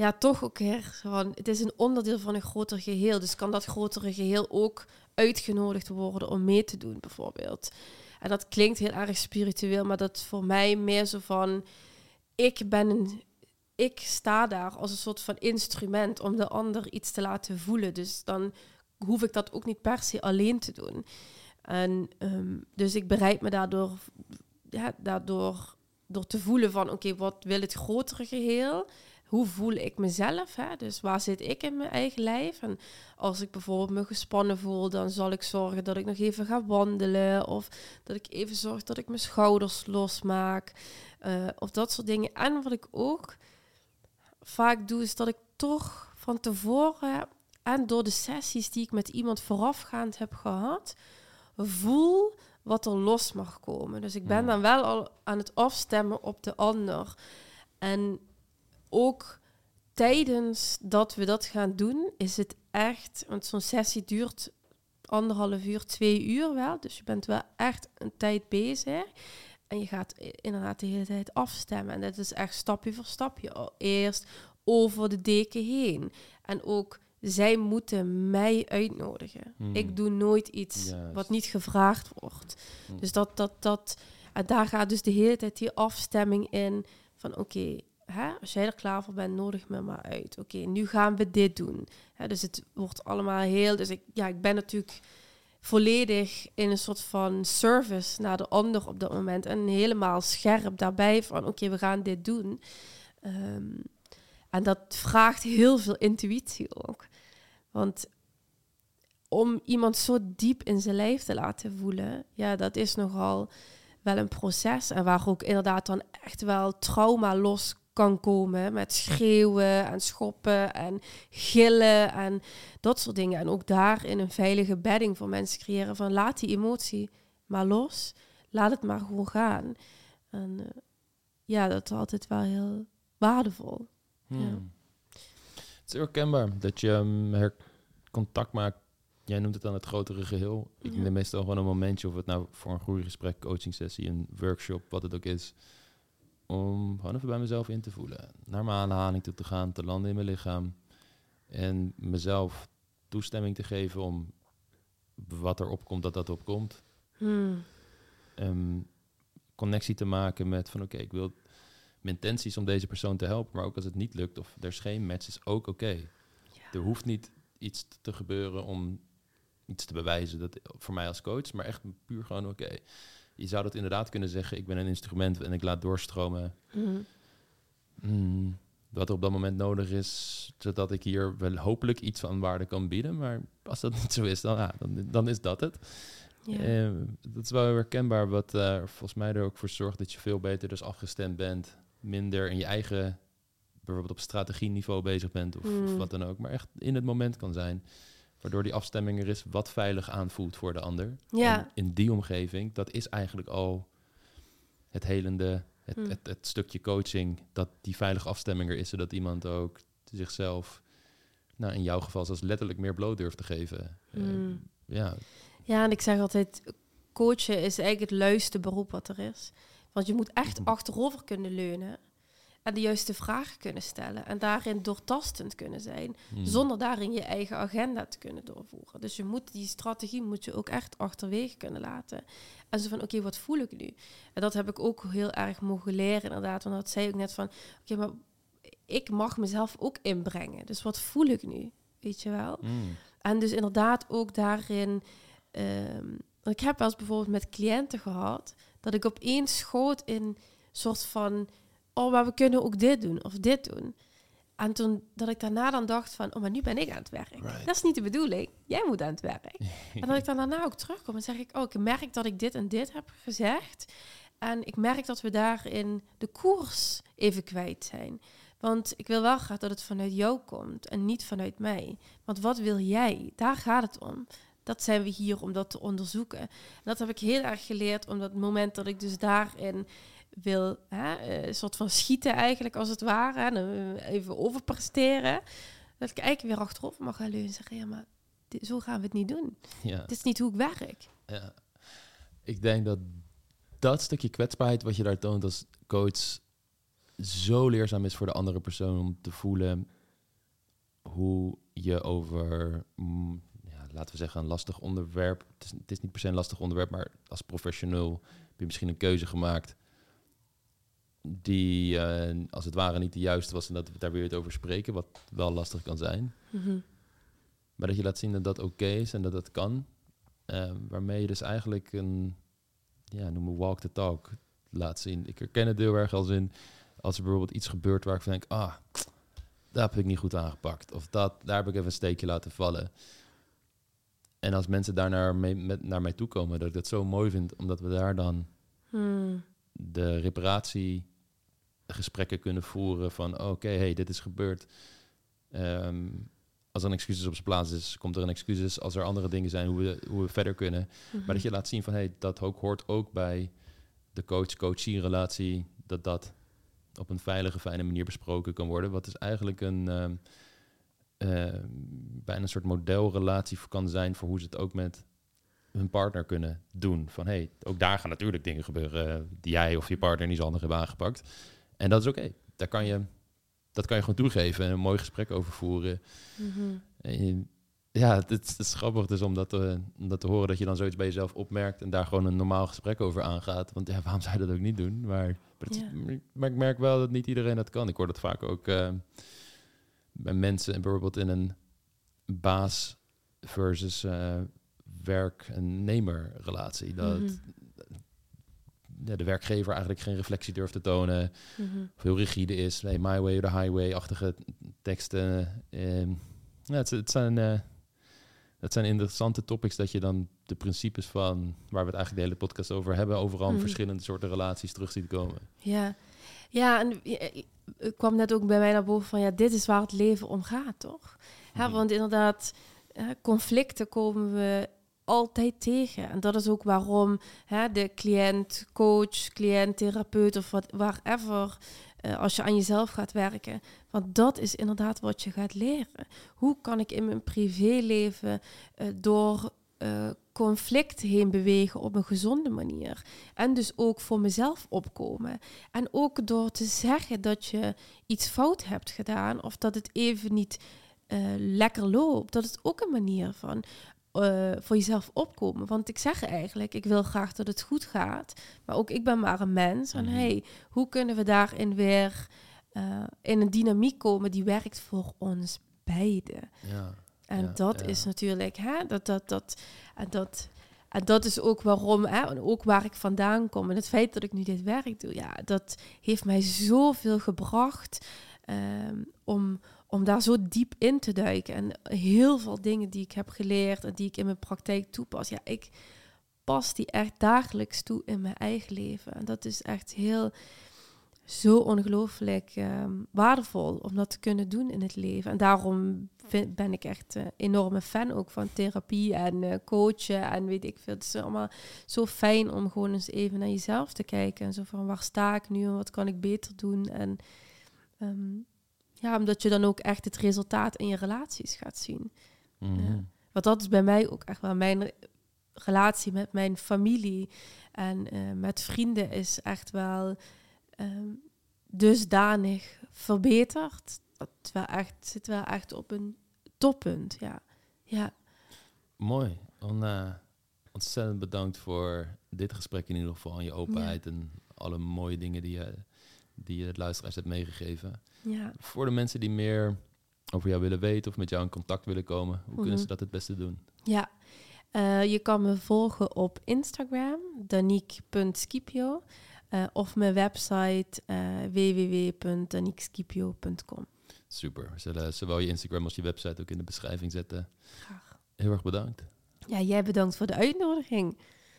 [SPEAKER 2] ja, toch ook her. Van, het is een onderdeel van een groter geheel. Dus kan dat grotere geheel ook uitgenodigd worden om mee te doen, bijvoorbeeld. En dat klinkt heel erg spiritueel, maar dat voor mij meer zo van: ik ben een. Ik sta daar als een soort van instrument om de ander iets te laten voelen. Dus dan hoef ik dat ook niet per se alleen te doen. En ehm, dus ik bereid me daardoor, ja, daardoor door te voelen van oké, wat wil het grotere geheel? Hoe voel ik mezelf? Hè? Dus waar zit ik in mijn eigen lijf? En als ik bijvoorbeeld me gespannen voel, dan zal ik zorgen dat ik nog even ga wandelen. Of dat ik even zorg dat ik mijn schouders losmaak. Uh, of dat soort dingen. En wat ik ook vaak doe, is dat ik toch van tevoren en door de sessies die ik met iemand voorafgaand heb gehad, voel wat er los mag komen. Dus ik ben dan wel al aan het afstemmen op de ander. En ook tijdens dat we dat gaan doen, is het echt, want zo'n sessie duurt anderhalf uur, twee uur wel. Dus je bent wel echt een tijd bezig. En je gaat inderdaad de hele tijd afstemmen. En dat is echt stapje voor stapje. Eerst over de deken heen. En ook zij moeten mij uitnodigen. Hmm. Ik doe nooit iets wat niet gevraagd wordt. Hmm. Dus dat, dat, dat, en daar gaat dus de hele tijd die afstemming in van oké, hè, als jij er klaar voor bent, nodig me maar uit. Oké, nu gaan we dit doen. Hè, dus het wordt allemaal heel. Dus ik, ja, ik ben natuurlijk volledig in een soort van service naar de ander op dat moment. En helemaal scherp daarbij van oké, we gaan dit doen. Ehm, en dat vraagt heel veel intuïtie ook. Want om iemand zo diep in zijn lijf te laten voelen, ja, dat is nogal wel een proces. En waar ook inderdaad dan echt wel trauma los kan komen met schreeuwen en schoppen en gillen en dat soort dingen. En ook daarin een veilige bedding voor mensen creëren van laat die emotie maar los, laat het maar gewoon gaan. En uh, ja, dat is altijd wel heel waardevol. Hmm. Ja.
[SPEAKER 1] Het is herkenbaar dat je um, contact maakt. Jij noemt het dan het grotere geheel. Ik ja. neem meestal gewoon een momentje, of het nou voor een groeigesprek, coaching sessie, een workshop, wat het ook is om gewoon even bij mezelf in te voelen. Naar mijn ademhaling toe te gaan, te landen in mijn lichaam. En mezelf toestemming te geven om wat er opkomt, dat dat opkomt. Hmm. Um, connectie te maken met van oké, ik wil mijn intenties om deze persoon te helpen, maar ook als het niet lukt of er is geen match, is ook oké. Er hoeft niet iets te gebeuren om iets te bewijzen dat voor mij als coach, maar echt puur gewoon oké je zou dat inderdaad kunnen zeggen, ik ben een instrument en ik laat doorstromen. Mhm. Mm, wat er op dat moment nodig is, zodat ik hier wel hopelijk iets van waarde kan bieden. Maar als dat (laughs) niet zo is, dan, ja, dan, dan is dat het. Ja. Eh, dat is wel herkenbaar, wat uh, volgens mij er ook voor zorgt dat je veel beter dus afgestemd bent. Minder in je eigen, bijvoorbeeld op strategieniveau bezig bent of, of mhm. wat dan ook. Maar echt in het moment kan zijn. Waardoor die afstemming er is wat veilig aanvoelt voor de ander. Ja. En in die omgeving, dat is eigenlijk al het helende, het, hm. het, het, stukje coaching, dat die veilige afstemming er is, zodat iemand ook zichzelf, nou in jouw geval zelfs letterlijk meer bloot durft te geven. Hm. Uh, ja.
[SPEAKER 2] ja, en ik zeg altijd, coachen is eigenlijk het luiste beroep wat er is. Want je moet echt (laughs) achterover kunnen leunen en de juiste vragen kunnen stellen. En daarin doortastend kunnen zijn. Hmm. Zonder daarin je eigen agenda te kunnen doorvoeren. Dus je moet die strategie moet je ook echt achterwege kunnen laten. En zo van, oké, wat voel ik nu? En dat heb ik ook heel erg mogen leren inderdaad. Want dat zei ik net van, oké, maar ik mag mezelf ook inbrengen. Dus wat voel ik nu? Weet je wel? Hmm. En dus inderdaad ook daarin... Um, ik heb wel eens bijvoorbeeld met cliënten gehad... dat ik opeens schoot in soort van oh, maar we kunnen ook dit doen of dit doen. En toen dat ik daarna dan dacht van, oh, maar nu ben ik aan het werk. Dat is niet de bedoeling. Jij moet aan het werk. (laughs) en dat ik dan daarna ook terugkom en zeg ik, oh, ik merk dat ik dit en dit heb gezegd. En ik merk dat we daarin de koers even kwijt zijn. Want ik wil wel graag dat het vanuit jou komt en niet vanuit mij. Want wat wil jij? Daar gaat het om. Dat zijn we hier om dat te onderzoeken. En dat heb ik heel erg geleerd, omdat het moment dat ik dus daarin wil hè, eh, een soort van schieten eigenlijk als het ware. En even overpresteren. Dat ik eigenlijk weer achterover mag gaan leunen en zeggen, ja, maar dit, zo gaan we het niet doen. Ja. Dit is niet hoe ik werk.
[SPEAKER 1] Ja. Ik denk dat dat stukje kwetsbaarheid wat je daar toont als coach zo leerzaam is voor de andere persoon om te voelen hoe je over, mm, ja, laten we zeggen, een lastig onderwerp. Het is, het is, niet per se een lastig onderwerp, maar als professioneel heb je misschien een keuze gemaakt die uh, als het ware niet de juiste was en dat we daar weer het over spreken, wat wel lastig kan zijn. Mhm. Maar dat je laat zien dat dat oké is en dat dat kan. Uh, waarmee je dus eigenlijk een, ja, noem walk the talk laat zien. Ik herken het heel erg als in, als er bijvoorbeeld iets gebeurt waar ik van denk, ah, daar heb ik niet goed aangepakt. Of dat, daar heb ik even een steekje laten vallen. En als mensen daar naar, mee, met, naar mij toe komen, dat ik dat zo mooi vind, omdat we daar dan hmm. de reparatie gesprekken kunnen voeren van oké, hey, dit is gebeurd. Ehm, als er een excuses op zijn plaats is, komt er een excuses. Als er andere dingen zijn, hoe we, hoe we verder kunnen. Maar dat mhm. je laat zien van hey, dat ook, hoort ook bij de coach-coachie relatie. Dat dat op een veilige, fijne manier besproken kan worden. Wat is eigenlijk een um, bijna een soort modelrelatie kan zijn voor hoe ze het ook met hun partner kunnen doen. Van hey, ook daar gaan natuurlijk dingen gebeuren eh, die jij of je partner niet zo handig hebben aangepakt. En dat is oké. Daar kan je, dat kan je gewoon toegeven en een mooi gesprek over voeren. Mhm. ja, het, is grappig dus om dat, te, om dat te horen dat je dan zoiets bij jezelf opmerkt en daar gewoon een normaal gesprek over aangaat. Want ja, waarom zou je dat ook niet doen? Maar, maar, ik merk wel dat niet iedereen dat kan. Ik hoor dat vaak ook uh, bij mensen, bijvoorbeeld in een baas versus uh, werk- en nemerrelatie. Dat
[SPEAKER 2] Mhm.
[SPEAKER 1] De werkgever eigenlijk geen reflectie durft te tonen.
[SPEAKER 2] Mhm.
[SPEAKER 1] Of heel rigide is. Nee, my way or the highway-achtige teksten. Ehm, ja, het, het zijn... eh, het zijn interessante topics dat je dan de principes van waar we het eigenlijk de hele podcast over hebben, overal
[SPEAKER 2] Mhm.
[SPEAKER 1] verschillende soorten relaties terug ziet komen.
[SPEAKER 2] Ja, ja en het kwam net ook bij mij naar boven van ja, dit is waar het leven om gaat, toch? Ja,
[SPEAKER 1] Mhm.
[SPEAKER 2] want inderdaad, conflicten komen we altijd tegen. En dat is ook waarom hè, de cliënt, coach, cliënt, therapeut of wat, whatever, eh, als je aan jezelf gaat werken. Want dat is inderdaad wat je gaat leren. Hoe kan ik in mijn privéleven eh, door eh, conflict heen bewegen op een gezonde manier? En dus ook voor mezelf opkomen. En ook door te zeggen dat je iets fout hebt gedaan of dat het even niet lekker loopt. Dat is ook een manier van eh, voor jezelf opkomen. Want ik zeg eigenlijk, ik wil graag dat het goed gaat. Maar ook ik ben maar een mens. En
[SPEAKER 1] Mhm.
[SPEAKER 2] hey, hoe kunnen we daarin weer eh, in een dynamiek komen die werkt voor ons beiden?
[SPEAKER 1] Ja,
[SPEAKER 2] En
[SPEAKER 1] Ja,
[SPEAKER 2] dat
[SPEAKER 1] ja.
[SPEAKER 2] is natuurlijk, hè, dat, dat, dat, en dat, en dat is ook waarom, hè, en ook waar ik vandaan kom. En het feit dat ik nu dit werk doe, ja, dat heeft mij zoveel gebracht ehm, om, om daar zo diep in te duiken. En heel veel dingen die ik heb geleerd en die ik in mijn praktijk toepas. Ja, ik pas die echt dagelijks toe in mijn eigen leven. En dat is echt heel, zo ongelooflijk ehm, waardevol om dat te kunnen doen in het leven. En daarom vind- ben ik echt een enorme fan ook van therapie en eh, coachen en weet ik veel. Het is allemaal zo fijn om gewoon eens even naar jezelf te kijken. En zo van, waar sta ik nu en wat kan ik beter doen? En ehm, ja, omdat je dan ook echt het resultaat in je relaties gaat zien. Ja. Want dat is bij mij ook echt wel mijn re- relatie met mijn familie en eh, met vrienden is echt wel ehm, dusdanig verbeterd. Dat het wel echt, zit wel echt op een toppunt, ja. Ja,
[SPEAKER 1] Mooi. On, eh, ontzettend bedankt voor dit gesprek in ieder geval en je openheid en alle mooie dingen die je, die je het luisteraars hebt meegegeven.
[SPEAKER 2] ja.
[SPEAKER 1] Voor de mensen die meer over jou willen weten of met jou in contact willen komen, hoe kunnen
[SPEAKER 2] Mhm.
[SPEAKER 1] ze dat het beste doen?
[SPEAKER 2] Ja, Eh, je kan me volgen op Instagram, danique.scipio. eh, of mijn website uh, www.daniqueskipio.com.
[SPEAKER 1] Super. We zullen zowel je Instagram als je website ook in de beschrijving zetten.
[SPEAKER 2] Graag.
[SPEAKER 1] Heel erg bedankt.
[SPEAKER 2] Ja, jij bedankt voor de uitnodiging.